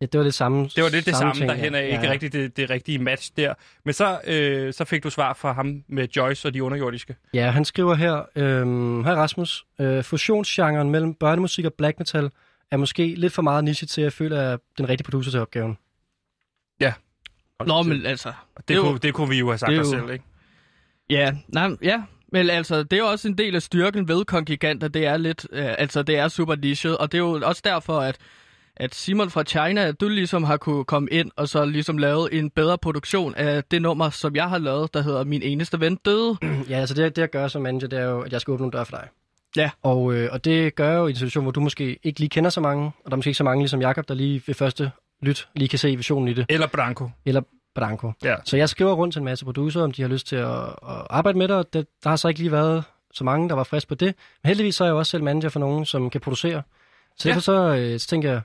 Ja, det var det samme. Det var lidt det samme, ting, derhen er ja. ikke Ja. rigtigt det, det rigtige match der. Men så, øh, så fik du svar fra ham med Joyce og de underjordiske. Ja, han skriver her, øhm, hej Rasmus, øh, fusionsgenren mellem børnemusik og black metal er måske lidt for meget niche til, at jeg føler, at jeg er den rigtige producer til opgaven. Nå, men altså... Det, Det jo- kunne, det kunne vi jo have sagt os jo- selv, ikke? Ja, nej, ja. Men altså, det er jo også en del af styrken ved kongiganter. Det er lidt, øh, altså det er super nichet, og det er jo også derfor, at, at Simon fra China, du ligesom har kunne komme ind og så ligesom lavet en bedre produktion af det nummer, som jeg har lavet, der hedder Min eneste ven døde. Ja, altså det, det jeg gør som manager, det er jo, at jeg skal åbne nogle døre for dig. Ja. Og, øh, og det gør jeg jo i en situation, hvor du måske ikke lige kender så mange, og der er måske ikke så mange ligesom Jakob, der lige ved første lyt lige kan se visionen i det, Eller Blanco. eller Branko. Ja. Så jeg skriver rundt til en masse producer, om de har lyst til at, at arbejde med det, og det, der har så ikke lige været så mange, der var friske på det. Men heldigvis så er jeg jo også selv manager for nogen, som kan producere. Så Ja. derfor så, øh, så tænker jeg,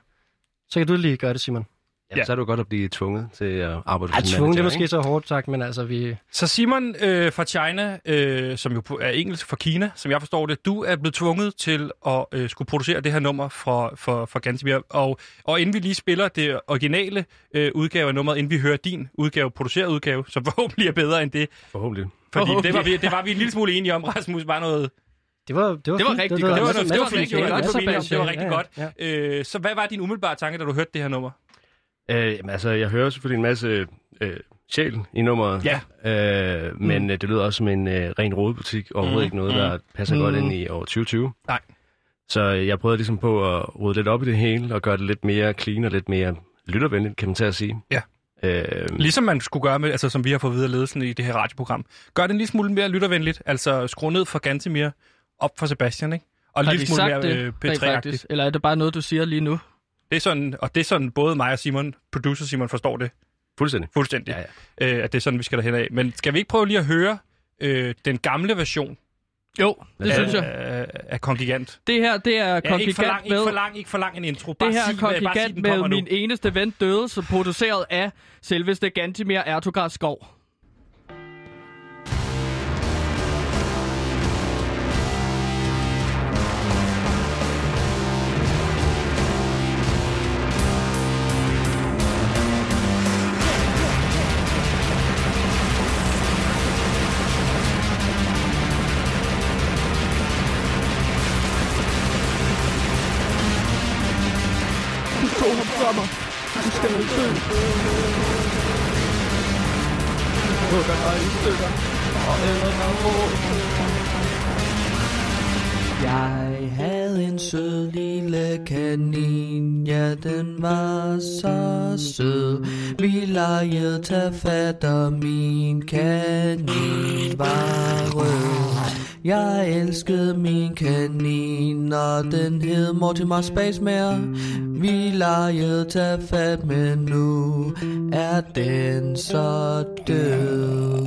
så kan du lige gøre det, Simon. Ja, ja. Så er du godt at blive tvunget til at arbejde Ej, som tvungen, det er måske så hårdt sagt, men altså vi... Så Simon øh, fra China, øh, som jo er engelsk fra Kina, som jeg forstår det, du er blevet tvunget til at øh, skulle producere det her nummer for, for, for Gansimir. Og, og inden vi lige spiller det originale øh, udgave af nummeret, inden vi hører din udgave, produceret udgave, som forhåbentlig er bedre end det. Forhåbentlig. Fordi det var, vi, det var vi en lille smule enige om, Rasmus. Bare noget, Det var, det var, Det var fint. rigtig det var, godt. det var, fint, det var, det var, det var rigtig ja, godt. ja, ja. Øh, så hvad var din umiddelbare tanke, da du hørte det her nummer? Øh, jamen, altså, jeg hører selvfølgelig en masse øh, sjæl i nummeret. Ja. Øh, men mm. det lyder også som en øh, ren rodebutik, og overhovedet Mm, ikke noget, der passer Mm. godt ind i år 2020. Nej. Så jeg prøvede ligesom på at rode lidt op i det hele, og gøre det lidt mere clean og lidt mere lyttervenligt, kan man til at sige. Ja. Øh, Ligesom man skulle gøre med, altså som vi har fået videre ledelsen i det her radioprogram. Gør det en lille smule mere lyttervenligt, altså skru ned for Gantemir, op for Sebastian, ikke? Og de smule sagt mere det, øh, rent P3-agtigt. faktisk? Eller er det bare noget, du siger lige nu? Det er sådan, og det er sådan, både mig og Simon, producer Simon, forstår det fuldstændig. fuldstændig. Ja, ja. Øh, at det er sådan, vi skal derhen af. Men skal vi ikke prøve lige at høre øh, den gamle version Jo, det af, synes jeg. af, af Kongigant? Det her, det er Ja, ikke for Kongigant lang, ikke med... for lang, ikke for lang en intro. Bare Det her sig, er sig, Kongigant kommer med nu. min eneste ven døde, så produceret af selveste Gantimir Ertugard Skov. Sød. Vi legede tage fat, og min kanin var rød. Jeg elskede min kanin, og den hed Mortimer Spaceman. Vi legede tage fat, men nu er den så død.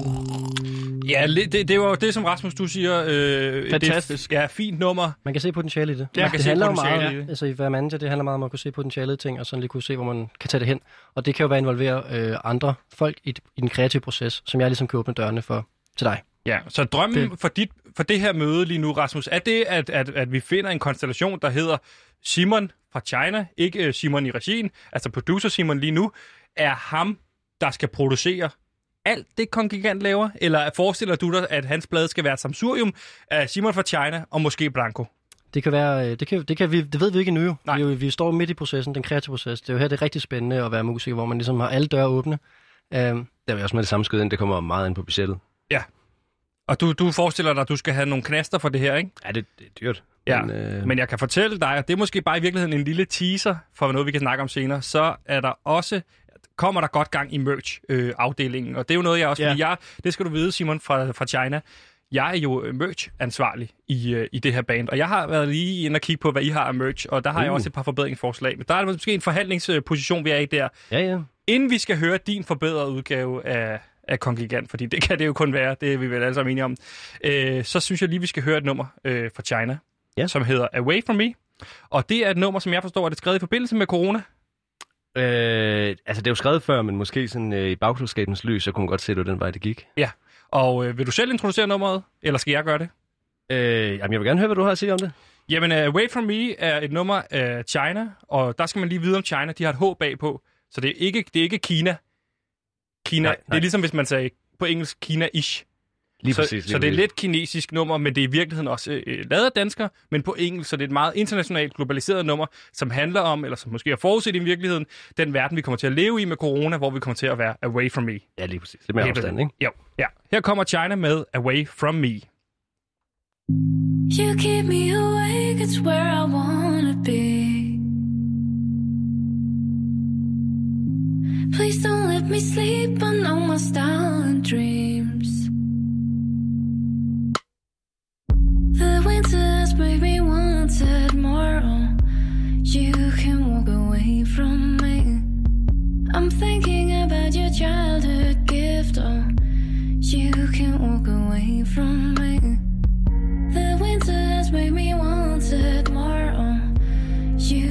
Ja, det, det var jo det, som Rasmus, du siger. Øh, Fantastisk. Det, ja, fint nummer. Man kan se potentiale i det. Ja, man kan det se handler potentiale meget, i det. altså i være manager, det handler meget om at kunne se potentiale i ting, og sådan lige kunne se, hvor man kan tage det hen. Og det kan jo være at involvere øh, andre folk i, i den kreative proces, som jeg ligesom kan åbne dørene for til dig. Ja, så drømmen det. For, dit, for det her møde lige nu, Rasmus, er det, at, at, at vi finder en konstellation, der hedder Simon fra China, ikke øh, Simon i regien, altså producer Simon lige nu, er ham, der skal producere alt det, Kongigant laver? Eller forestiller du dig, at hans plade skal være et samsurium af Simon fra China og måske Blanco? Det kan være, øh, det, kan, det, kan vi, det ved vi ikke endnu jo. Nej. Vi, er vi står midt i processen, den kreative proces. Det er jo her, det er rigtig spændende at være musiker, hvor man ligesom har alle døre åbne. Um, Der vil jeg også med det samme skyde ind, det kommer meget ind på budgettet. Og du, du forestiller dig, at du skal have nogle knaster for det her, ikke? Ja, det, det er dyrt. Ja, Men, øh, men jeg kan fortælle dig, at det er måske bare i virkeligheden en lille teaser for noget, vi kan snakke om senere. Så er der også kommer der godt gang i merch-afdelingen. og det er jo noget, jeg også... Ja. Jeg, det skal du vide, Simon, fra, fra China. Jeg er jo øh, merch-ansvarlig i, øh, i det her band, og jeg har været lige inde og kigge på, hvad I har af merch, og der har uh. jeg også et par forbedringsforslag. Men der er måske en forhandlingsposition, vi er i der. Ja, ja. Inden vi skal høre din forbedrede udgave af, af Kongigant, fordi det kan det jo kun være, det er vi vel alle sammen enige om, øh, så synes jeg lige, vi skal høre et nummer øh, fra China, Ja. som hedder Away From Me. Og det er et nummer, som jeg forstår, er det skrevet i forbindelse med corona. Øh, altså, det er jo skrevet før, men måske sådan øh, i bagklodskabens lys, så kunne man godt se, at det var den vej, det gik. Og øh, vil du selv introducere nummeret, eller skal jeg gøre det? Øh, jamen, jeg vil gerne høre, hvad du har at sige om det. Jamen, uh, Away From Me er et nummer af China, og der skal man lige vide om China. De har et H bagpå, så det er ikke, det er ikke Kina. Kina, Nej, det nej. er ligesom hvis man sagde på engelsk Kina-ish. Lige så, præcis. Lige så det er lidt kinesisk nummer, men det er i virkeligheden også øh, lavet af danskere, men på engelsk, så det er et meget internationalt globaliseret nummer, som handler om, eller som måske er forudset i virkeligheden, den verden, vi kommer til at leve i med corona, hvor vi kommer til at være away from me. Ja, lige præcis. Lidt mere afstand, ikke? Jo, ja. Her kommer China med Away From Me. You keep me awake, it's where I wanna be. Please don't let me sleep, I know my style and dreams. The winter has made me wanted more. You can walk away from me. I'm thinking about your childhood gift. Oh, you can walk away from me. The winter has made me want it more. You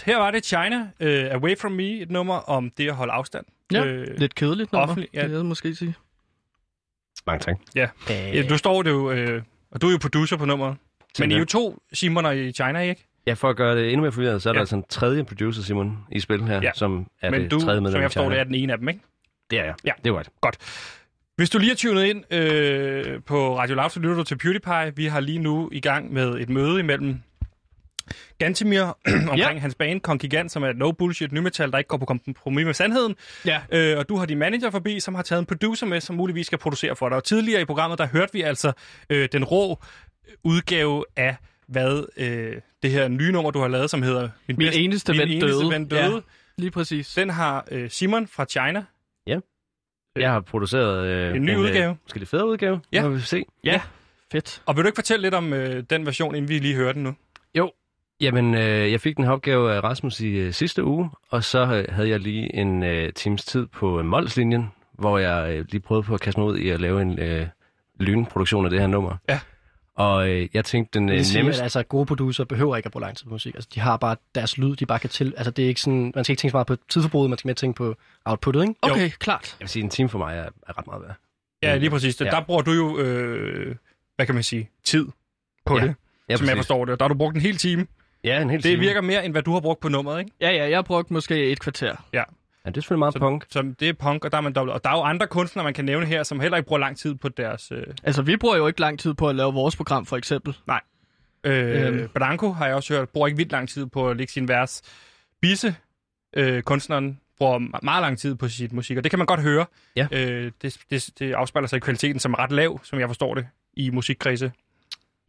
Yes, her var det China, uh, Away From Me, et nummer om det at holde afstand. Ja, Øh, lidt kedeligt nummer, offentlig, ja. det jeg måske sige. Mange tak. Ja. ja, du står det jo, øh, og du er jo producer på nummeret. Men I er jo to Simoner i China, ikke? Ja, for at gøre det endnu mere forvirret, så er Ja. der altså en tredje producer, Simon, i spil her, Ja. som er Men det du, tredje som medlem jeg af forstår, det er den ene af dem, ikke? Det er jeg. Ja. Det var det. Godt. Hvis du lige er tunet ind øh, på Radio Loud, så lytter du til PewDiePie. Vi har lige nu i gang med et møde imellem Gantimir omkring Ja. hans band Kongigant, som er et no bullshit nymetal, der ikke går på kompromis med sandheden. Ja. Øh, og du har din manager forbi, som har taget en producer med, som muligvis skal producere for dig. Og tidligere i programmet, der hørte vi altså øh, den rå udgave af, hvad øh, det her nye nummer, du har lavet, som hedder Min, Min eneste min ven eneste døde. Ven døde. Ja. Lige præcis. Den har øh, Simon fra China. Jeg har produceret øh, En ny udgave. Øh, måske lidt federe udgave, Ja. må vi se. Ja, fedt. Og vil du ikke fortælle lidt om øh, den version, inden vi lige hører den nu? Jo. Jamen, øh, jeg fik den her opgave af Rasmus i øh, sidste uge, og så øh, havde jeg lige en øh, times tid på øh, Mols-linjen, hvor jeg øh, lige prøvede på at kaste mig ud i at lave en øh, lynproduktion af det her nummer. Ja. Og øh, jeg tænkte, den øh, siger, nemmeste... at altså, gode producer behøver ikke at bruge lang tid på musik. Altså, de har bare deres lyd, de bare kan til. Altså, det er ikke sådan, man skal ikke tænke så meget på tidsforbruget, man skal mere tænke på outputtet, ikke? Okay, jo. klart. Jeg vil sige, en time for mig er, er ret meget værd. Ja, lige præcis. Ja. Der bruger du jo, øh, hvad kan man sige, tid på Ja. det, Ja, som jeg forstår det. Der har du brugt en hel time. Ja, en hel Det time. virker mere, end hvad du har brugt på nummeret, ikke? Ja, ja, jeg brugte måske et kvarter. Ja. Ja, det er selvfølgelig meget Så, punk. så det er punk, og der er man dobbelt. Og der er jo andre kunstnere, man kan nævne her, som heller ikke bruger lang tid på deres... Øh, Altså, vi bruger jo ikke lang tid på at lave vores program, for eksempel. øh, Øhm. Branko har jeg også hørt, bruger ikke vildt lang tid på at lægge sin vers. Bisse, øh, kunstneren, bruger me- meget lang tid på sit musik, og det kan man godt høre. Ja. Øh, det, det, det afspejler sig i kvaliteten, som er ret lav, som jeg forstår det, i musikkredse.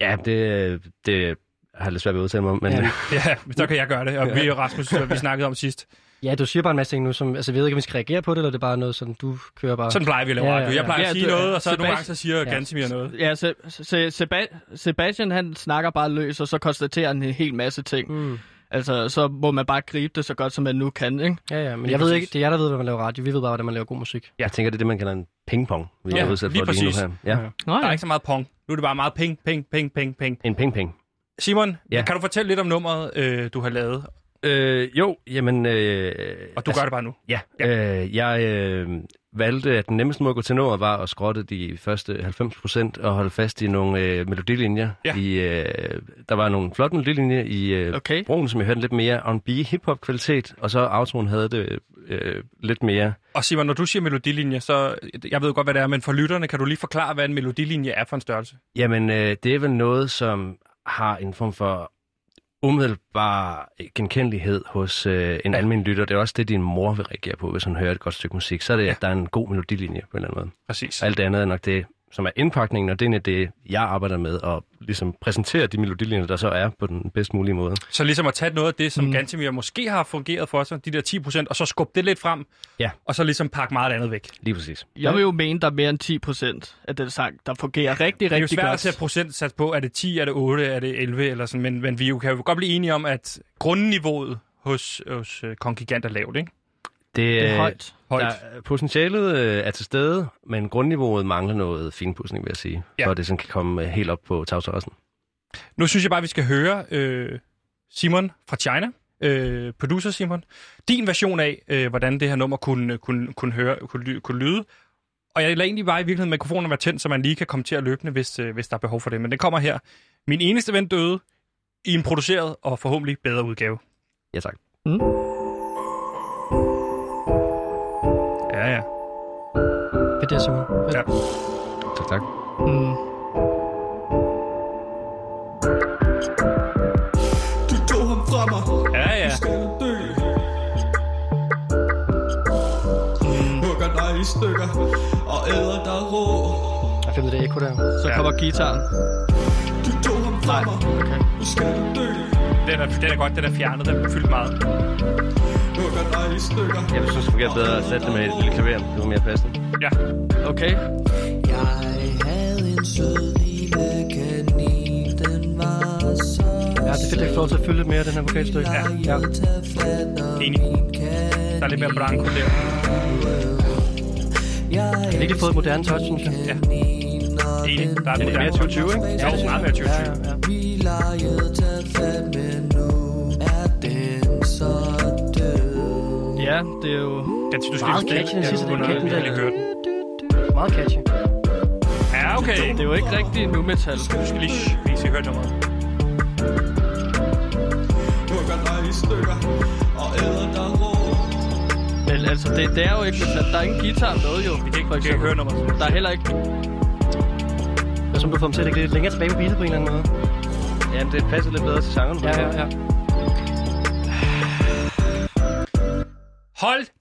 Ja, det, det har jeg lidt svært ved at udtale mig om, men... Ja. Ja, så kan jeg gøre det. Og vi og Rasmus, vi snakkede om sidst. Ja, du siger bare en masse ting nu, som, altså, jeg ved ikke, om vi skal reagere på det, eller det er bare noget, som du kører bare. Sådan plejer vi at lave Ja, radio. ja, Jeg ja. plejer Ja, at sige du- noget, og så nogle Sebastian- gange så siger Ja. Gansimir noget. Ja, se, se, Seba- Sebastian han snakker bare løs, og så konstaterer han en hel masse ting. Mm. Altså, så må man bare gribe det så godt, som man nu kan, ikke? Ja, ja, men Lige jeg ved præcis. ikke, det er jer, der ved, hvordan man laver radio. Vi ved bare, hvordan man laver god musik. Jeg tænker, det er det, man kalder en pingpong, vi Ja, er udsat lige for lige nu præcis. her. Ja, Ja. Nå, Der er ikke så meget pong. Nu er det bare meget ping, ping, ping, ping, ping. en ping-ping. Simon, Ja. kan du fortælle lidt om nummeret, øh, du har lavet? Øh, jo, jamen... Øh, Og du gør det bare nu. Ja, øh, jeg øh, valgte, at den nemmeste måde at gå til nummeret var at skrotte de første 90% og holde fast i nogle øh, melodilinjer. Ja. I, øh, der var nogle flotte melodilinjer i øh, Okay. broen, som jeg hørte lidt mere R&B hip-hop kvalitet, og så outroen havde det øh, lidt mere... Og Simon, når du siger melodilinje, så jeg ved godt, hvad det er, men for lytterne, kan du lige forklare, hvad en melodilinje er for en størrelse? Jamen, øh, det er vel noget, som har en form for umiddelbar genkendelighed hos øh, en Ja. almindelig lytter. Det er også det, din mor vil reagere på, hvis hun hører et godt stykke musik. Så er det, Ja. ja. at der er en god melodilinje på en eller anden måde. Præcis. Og alt det andet er nok det, som er indpakningen, og det er det, jeg arbejder med, at ligesom præsentere de melodilinjer, der så er på den bedst mulige måde. Så ligesom at tage noget af det, som mm. Gantemir måske har fungeret for sig, de der 10%, og så skubbe det lidt frem, Ja. og så ligesom pakke meget andet væk. Lige præcis. Jeg vil jo mene, der er mere end 10 procent af den sang, der fungerer rigtig, Det er jo rigtig svært at godt. sætte procentsats på, er det 10, er det 8, er det 11, eller sådan, men, men vi jo kan jo godt blive enige om, at grundniveauet hos, hos uh, Kongigant er lavt, ikke? Det, Det er øh, højt. Højt. Der, potentialet øh, er til stede, men grundniveauet mangler noget finpudsning, vil jeg sige, Ja. for at det sådan kan komme øh, helt op på tagterrassen. Nu synes jeg bare, vi skal høre øh, Simon fra China, øh, producer Simon, din version af, øh, hvordan det her nummer kunne, kunne, kunne, høre, kunne, kunne lyde. Og jeg lader egentlig bare i virkeligheden mikrofonen være tændt, så man lige kan komme til at løbende, hvis, øh, hvis der er behov for det. Men den kommer her. Min eneste ven døde i en produceret og forhåbentlig bedre udgave. Ja, tak. Ja, ja. Det er det, Simon. ja. Tak, tak. Mm. Du tog ham fra mig Ja, ja. Du skal dø Hugger dig i stykker Og æder dig rå Jeg finder det ekko der. Så Ja. kommer gitaren. Du tog ham fra Nej, mig okay. Nu skal dø Den er, den er godt, den er fjernet, den er fyldt meget. Hugger dig i stykker Jeg synes, det fungerer bedre at sætte det med et lille klaver. Det var mere passende. Ja. Okay. Jeg havde en sød lille kanin Den var så Ja, det er fedt, at jeg får lov til at fylde lidt mere af den her vokalstykke. Ja. ja. Enig. Der er lidt mere branko der. Jeg har virkelig fået et moderne touch, synes jeg. Ja. enig. Der er Det er mere 2020, ikke? Jo, meget mere 2020. Ja, ja, Ja, det er jo... Den, du skal Meget catchy, den spille. sidste Jeg del. høre den. Meget catchy. Ja, okay. Det er jo ikke rigtig nu metal. Du skal lige, lige se høre nummeret. Men altså, det, det er jo ikke metal. Der er ingen guitar med, jo. Vi kan ikke, for kan eksempel. høre nummeret. Der er heller ikke... Det er som du får dem til at ligge lidt længere tilbage på beatet på en eller anden måde. Jamen, det passer lidt bedre til sangeren. Ja, ja, ja.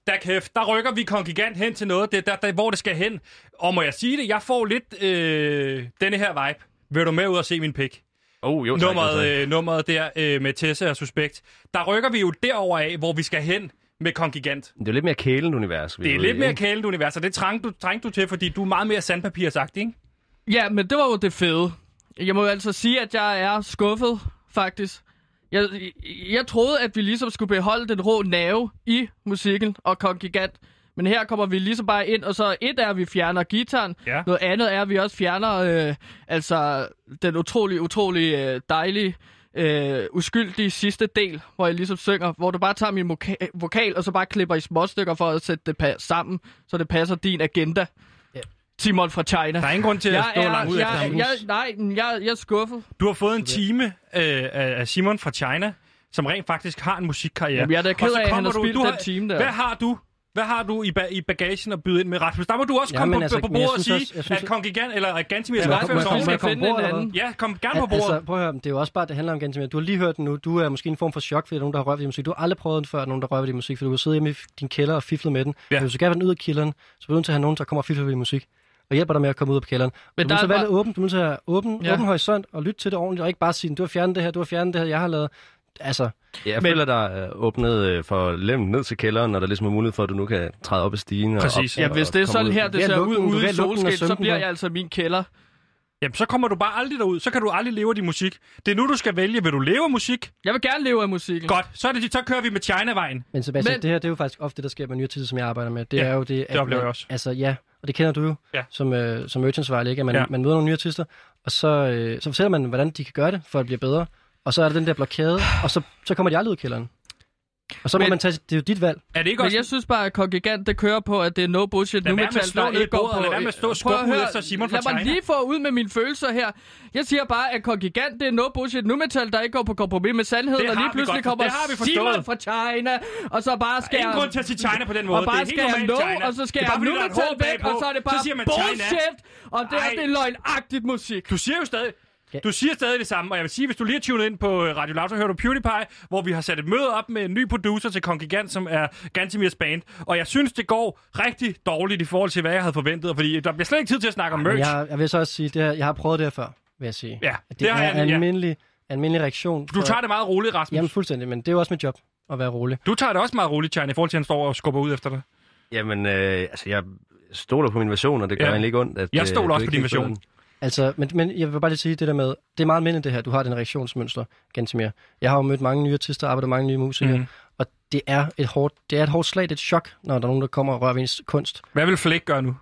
Da kæft, der rykker vi kongigant hen til noget, det, der, der, hvor det skal hen. Og må jeg sige det, jeg får lidt øh, denne her vibe. Vil du med ud og se min pik? Oh, jo, tak, Nummeret, jo, tak. øh, nummeret der øh, med Tessa og Suspekt. Der rykker vi jo derover af, hvor vi skal hen med kongigant. Det er lidt mere kælende univers. vi Det er lidt mere kælende univers, og det trængte du, trængte du til, fordi du er meget mere sandpapirsagt, ikke? Ja, men det var jo det fede. Jeg må jo altså sige, at jeg er skuffet, faktisk. Jeg, jeg troede, at vi ligesom skulle beholde den rå nerve i musikken og kongigant. Men her kommer vi ligesom bare ind, og så et er, at vi fjerner gitaren. Ja. Noget andet er, at vi også fjerner øh, altså den utrolig, utrolig øh, dejlige, øh, uskyldige sidste del, hvor jeg ligesom synger, hvor du bare tager min voka- vokal, og så bare klipper i småstykker for at sætte det pa- sammen, så det passer din agenda. Simon fra China. Der er ingen grund til at jeg stå er, langt ud jeg, efter ham. jeg, Nej, jeg, jeg er skuffet. Du har fået en time øh, af Simon fra China, som rent faktisk har en musikkarriere. Jamen, jeg er da ked af, at han har spildt du den time der. Hvad har du? Hvad har du i, ba- i bagagen at byde ind med, Rasmus? Der må du også Ja, komme men på, altså, på men jeg bordet og sige, også- jeg at Kongigant eller at Gantimir Ja, skal må- må- ordentligt. komme finde på bordet, en eller anden. Ja, kom gerne på bordet. Altså, prøv at høre, det er jo også bare, det handler om Gantemir. Du har lige hørt den nu. Du er måske en form for chok, fordi der er nogen, der har rørt ved din musik. Du har aldrig prøvet den før, at nogen, der rører ved din musik, for du har siddet hjemme i din kælder og fiflet med den. Ja. Ja. Hvis du gerne vil den ud af kælderen, så bliver du nødt til at have nogen, der kommer og fifler ved din musik. Og hjælper dig med at komme ud af kælderen. Men Men der du er må så være bare- åben. Du må at have åben, Ja. åben horisont og lytte til det ordentligt, og ikke bare sige, du har fjernet det her, du har fjernet det her, jeg har lavet. Altså, Ja, jeg føler, der er åbnet øh, for lemmen ned til kælderen, og der ligesom er mulighed for, at du nu kan træde op ad stigen. Og Præcis. op, Ja, og- hvis og det er sådan ud. her, det ser ud ude i og solskin, så bliver jeg altså min kælder. Jamen, så kommer du bare aldrig derud. Så kan du aldrig leve af din musik. Det er nu, du skal vælge. Vil du leve af musik? Jeg vil gerne leve af musikken. Godt. Så, er det, så kører vi med China-vejen. Men Sebastian, Men- det her det er jo faktisk ofte det, der sker med nye artister, som jeg arbejder med. Det Ja, er jo det, at oplever man, jeg også. Altså ja, og det kender du jo Ja. som, øh, som merchantsvejle, ikke? At man, Ja. man møder nogle nye artister, og så, øh, så fortæller man, hvordan de kan gøre det, for at blive bedre. Og så er der den der blokade, og så, så kommer de aldrig ud af kælderen. Og så må Men- man tage, det er jo dit valg. Er det ikke Men også... jeg synes bare, at Kongigant, det kører på, at det er no bullshit Lad nu være med at slå ned i ikke går bordet, på... lad være med at stå skubbe ud høre, efter Simon fra Lad mig China. lige få ud med mine følelser her. Jeg siger bare, at Kongigant, det er no bullshit nu metal, der ikke går på kompromis med sandheden, og lige pludselig godt- kommer. Simon fra China, og så bare skal Ingen grund til at sige China på den måde. Og bare det er skal helt jeg no, og så skal jeg nu metal væk, og så er det bare bullshit, og er det er løgnagtigt musik. Du siger jo stadig... Du siger stadig det samme, og jeg vil sige, hvis du lige har tunet ind på øh, Radio Loud, så hører du PewDiePie, hvor vi har sat et møde op med en ny producer til Kongigant, som er Gantemirs band. Og jeg synes, det går rigtig dårligt i forhold til, hvad jeg havde forventet, fordi der bliver slet ikke tid til at snakke om merch. jeg, jeg vil så også sige, det her, jeg har prøvet det her før, vil jeg sige. Ja, det det, er jeg- ja. almindelig, almindelig reaktion. Du tager det meget roligt, Rasmus. Jamen fuldstændig, men det er jo også mit job at være rolig. Du tager det også meget roligt, China, i forhold til, at han står og skubber ud efter dig. Jamen, øh, altså, jeg stoler på min version, og det gør Ja. egentlig ikke ondt. At, Jeg øh, stoler du også på din version. Altså, men, men jeg vil bare lige sige det der med, det er meget mindre det her, du har den reaktionsmønster, Gantemir. Jeg har jo mødt mange nye artister, arbejdet med mange nye musikere, mm. og det er, et hårdt, det er et hårdt slag, det er et chok, når der er nogen, der kommer og rører ved ens kunst. Hvad vil Flæk gøre nu?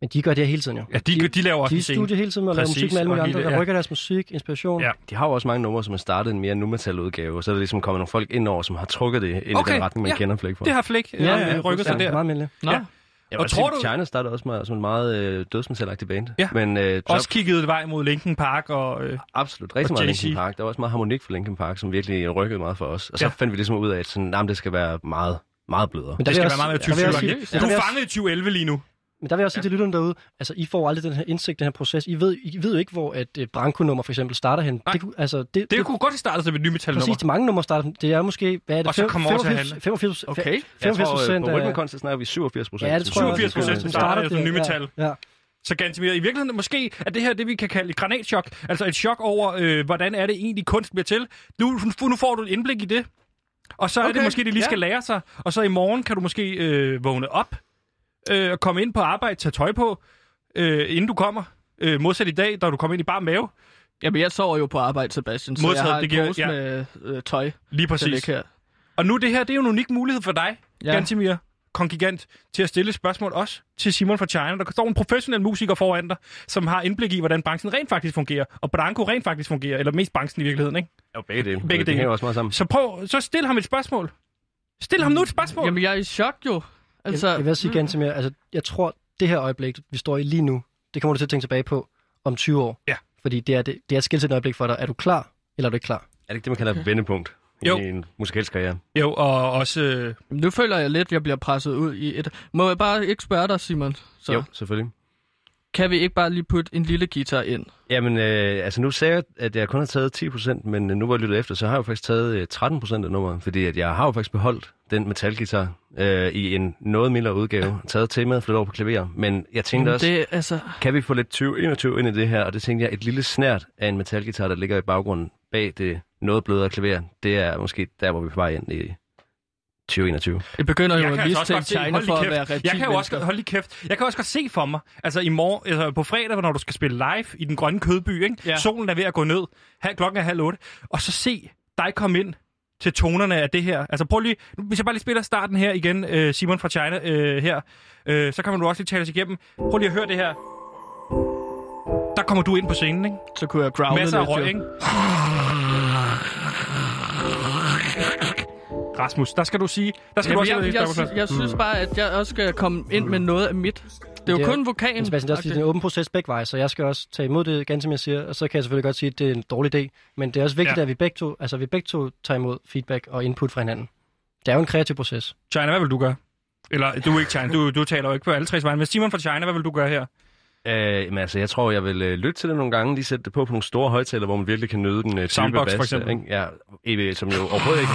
Men de gør det her hele tiden jo. Ja, de, de laver også de er studiet hele tiden og laver Præcis, musik med alle mulige andre, der ja. rykker deres musik, inspiration. Ja. De har jo også mange numre, som har startet en mere nu metal udgave, og så er der ligesom kommet nogle folk ind over, som har trukket det ind Okay, i den retning, man ja. kender Flæk for. Det har Flæk ja, ja, rykket sig der. meget. Nå. Ja. Jeg Og tror du-. China startede også med, som en meget øh, dødsmetalagtig band. Ja. Men øh, Også kigget vej mod Linkin Park og... Øh, absolut rigtig og meget Jay-Z. Linkin Park. Der var også meget harmonik for Linkin Park, som virkelig rykkede meget for os. Og så Ja. ja. fandt vi ligesom ud af, at sådan, jamen, det skal være meget, meget blødere. Men det skal jeg være meget mere også- der vil jeg også 2020 sige- Du er også- fanget i 2011 lige nu. Men der vil jeg også sige til lytterne derude, altså I får aldrig den her indsigt, den her proces. I ved, I ved jo ikke, hvor et uh, Branko-nummer for eksempel starter hen. Nej. Det, kunne- altså, det, Det kunne godt have startet som et ny metalnummer. Præcis, mange numre starter. Det er måske, hvad er det? Og så kommer over til at 85, handle. 85, Okay. 85 Jeg tror, øh, procent på af... Rhythm Contest snakker vi 87 procent. Ja, det tror jeg også. 87 procent, starter som ny det, metal. Ja, ja. Så Gantemir, i virkeligheden måske er det her det, vi kan kalde et granatchok. Altså et chok over, øh, hvordan er det egentlig kunst bliver til. Nu, nu får du et indblik i det. Og så er Okay, det måske, det lige ja. skal lære sig. Og så i morgen kan du måske øh, vågne op øh, og komme ind på arbejde, tage tøj på, øh, inden du kommer. Øh, modsat i dag, da du kommer ind i bare mave. Jamen, jeg sover jo på arbejde, Sebastian, så Modtaget, jeg har det en giver- pose ja. med øh, tøj Lige præcis. her. Og nu det her, det er jo en unik mulighed for dig, Ja. Gantemir. kontingent til at stille spørgsmål også til Simon fra China. Der står en professionel musiker foran dig, som har indblik i, hvordan branchen rent faktisk fungerer, og Branko rent faktisk fungerer, eller mest branchen i virkeligheden, ikke? Jo, begge dele. Begge Det dele. hænger også meget sammen. Så prøv, så stil ham et spørgsmål. Stil ham nu et spørgsmål. Jamen, jeg er i chok jo. Altså, Jeg, jeg vil sige ganske mere, altså, jeg tror, det her øjeblik, vi står i lige nu, det kommer du til at tænke tilbage på om 20 år. Ja. Fordi det er, det, det er et skilsættende øjeblik for dig. Er du klar, eller er du ikke klar? Er det ikke det, man kalder et vendepunkt Jo. i en musikalsk karriere? Jo, og også... Øh, nu føler jeg lidt, at jeg bliver presset ud i et... Må jeg bare ikke spørge dig, Simon? Så Jo, selvfølgelig. Kan vi ikke bare lige putte en lille guitar ind? Jamen, øh, altså nu sagde jeg, at jeg kun har taget 10%, men øh, nu hvor jeg lyttet efter, så har jeg jo faktisk taget øh, 13% af nummeret, fordi at jeg har jo faktisk beholdt den metalguitar øh, i en noget mildere udgave, taget temaet flyttet over på klaver, men jeg tænkte Jamen, også, det, altså, kan vi få lidt 2021 ind i det her, og det tænkte jeg, et lille snært af en metalguitar, der ligger i baggrunden bag det noget blødere klaver, det er måske der, hvor vi er på vej ind i 2021. det begynder jo jeg at kan altså også mistænke se, China hold for lige at være kæft. Jeg kan jo også, hold lige kæft. Jeg kan også godt se for mig, altså i morgen, altså på fredag, når du skal spille live i den grønne kødby, ikke? Ja. Solen er ved at gå ned, halv, klokken er halv otte, og så se dig komme ind til tonerne af det her. Altså prøv lige, hvis jeg bare lige spiller starten her igen, øh, Simon fra China øh, her, øh, så kan du også lige tale os igennem. Prøv lige at høre det her. Der kommer du ind på scenen, ikke? Så kunne jeg growle Masser af røg, ikke? Rasmus, der skal du sige, der skal Jamen, du også jeg, jeg, jeg, jeg synes bare, at jeg også skal komme ind med noget af mit. Det er jo Det er- kun vokalen. Men Sebastian, det er, også, det er en åben proces begge veje, så jeg skal også tage imod det, ganske som jeg siger, og så kan jeg selvfølgelig godt sige, at det er en dårlig idé, men det er også vigtigt, Ja. at vi begge to, altså vi begge to tager imod feedback og input fra hinanden. Det er jo en kreativ proces. China, hvad vil du gøre? Eller, du er ikke China, du, du taler jo ikke på alle tre vegne, men Simon fra China, hvad vil du gøre her? Øh, men altså, jeg tror, jeg vil øh, lytte til det nogle gange, lige sætte det på på nogle store højtaler, hvor man virkelig kan nyde den øh, dybe Soundbox, bas. for eksempel. Ikke? Ja, EV, som jo overhovedet ikke...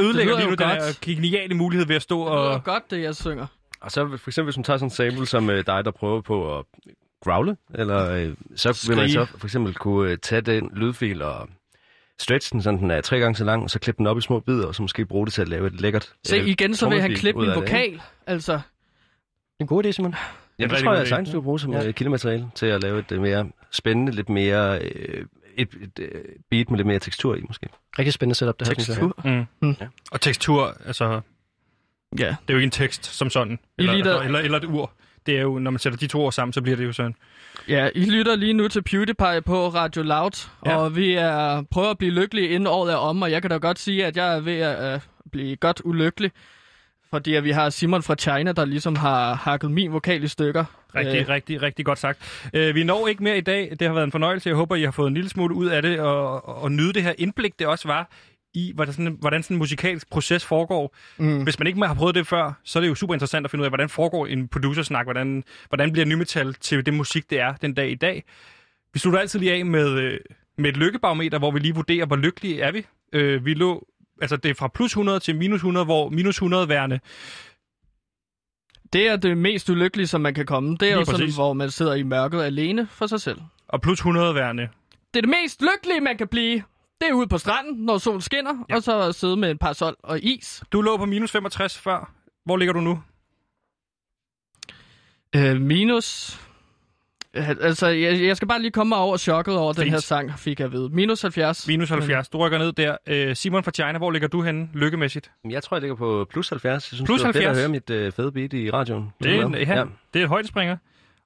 Ødelægger lige nu jo den godt. her geniale mulighed ved at stå Det og... godt, det jeg synger. Og så for eksempel, hvis man tager sådan en sample som øh, dig, der prøver på at growle, eller øh, så vil man Skrige. så for eksempel kunne øh, tage den lydfil og stretch den, sådan den er tre gange så lang, og så klippe den op i små bidder, og så måske bruge det til at lave et lækkert Se, øh, igen, så vil han klippe min af det, vokal. Altså, Det er en god idé, Simon. Ja, det rigtig tror jeg sagtens, du kan bruge som Ja. ja. kildemateriale til at lave et øh, mere spændende, lidt mere... Øh, et, et, et beat med lidt mere tekstur i, måske. Rigtig spændende setup, det her, synes jeg. tekstur. Mm. Mm. Ja. Og tekstur, altså, Ja. det er jo ikke en tekst som sådan. I Eller, der- eller, eller et ur. Det er jo, når man sætter de to ord sammen, så bliver det jo sådan. Ja, I lytter lige nu til PewDiePie på Radio Loud, Ja. og vi er prøver at blive lykkelige inden året er om, og jeg kan da godt sige, at jeg er ved at uh, blive godt ulykkelig, fordi at vi har Simon fra China, der ligesom har hakket min vokal i stykker. Rigtig, Øh, rigtig, rigtig godt sagt. Øh, vi når ikke mere i dag. Det har været en fornøjelse. Jeg håber, I har fået en lille smule ud af det, og, og, nyde det her indblik, det også var i, hvordan sådan, hvordan sådan en musikalsk proces foregår. Mm. Hvis man ikke har prøvet det før, så er det jo super interessant at finde ud af, hvordan foregår en producersnak, hvordan, hvordan bliver nymetal til det musik, det er den dag i dag. Vi slutter altid lige af med, øh, med et lykkebarometer, hvor vi lige vurderer, hvor lykkelige er vi. Øh, vi lå, altså det er fra plus 100 til minus 100, hvor minus 100 værende Det er det mest ulykkelige, som man kan komme. Det er Lige jo sådan, præcis. hvor man sidder i mørket alene for sig selv. og plus 100 værende Det er det mest lykkelige, man kan blive. Det er ude på stranden, når solen skinner, Ja. ja. og så sidde med en parasol og is. Du lå på minus 65 før. Hvor ligger du nu? Øh, minus... Altså, jeg, jeg skal bare lige komme mig over chokket over den Fint. her sang, fik jeg vide. Minus 70. Minus 70. Du rykker ned der. Øh, Simon fra China, hvor ligger du henne lykkemæssigt? Jeg tror, jeg ligger på plus 70. Jeg synes, Plus det var fedt 70. at høre mit øh, fede beat i radioen. Det er, en, ja, ja. det er et højdespringer.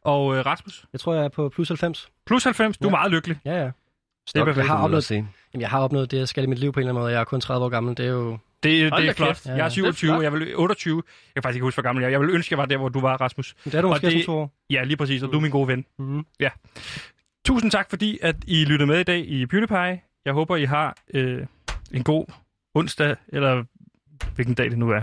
Og øh, Rasmus? Jeg tror, jeg er på plus 90. Plus 90. Du er Ja. meget lykkelig. Ja, ja. Stop, perfekt. jeg har Jeg se. Jamen, jeg har opnået det, jeg skal i mit liv på en eller anden måde. Jeg er kun 30 år gammel. Det er jo... Det, Hold det er flot. kæft. Jeg er Ja. 27, Det er og jeg vil 28. Jeg kan faktisk ikke huske, hvor gammel jeg er. Jeg vil ønske, jeg var der, hvor du var, Rasmus. Det er du Og måske det- to år. Ja, lige præcis. Og du er min gode ven. Mm-hmm. Tusind tak, fordi at I lyttede med i dag i PewDiePie. Jeg håber, I har øh, en god onsdag, eller hvilken dag det nu er.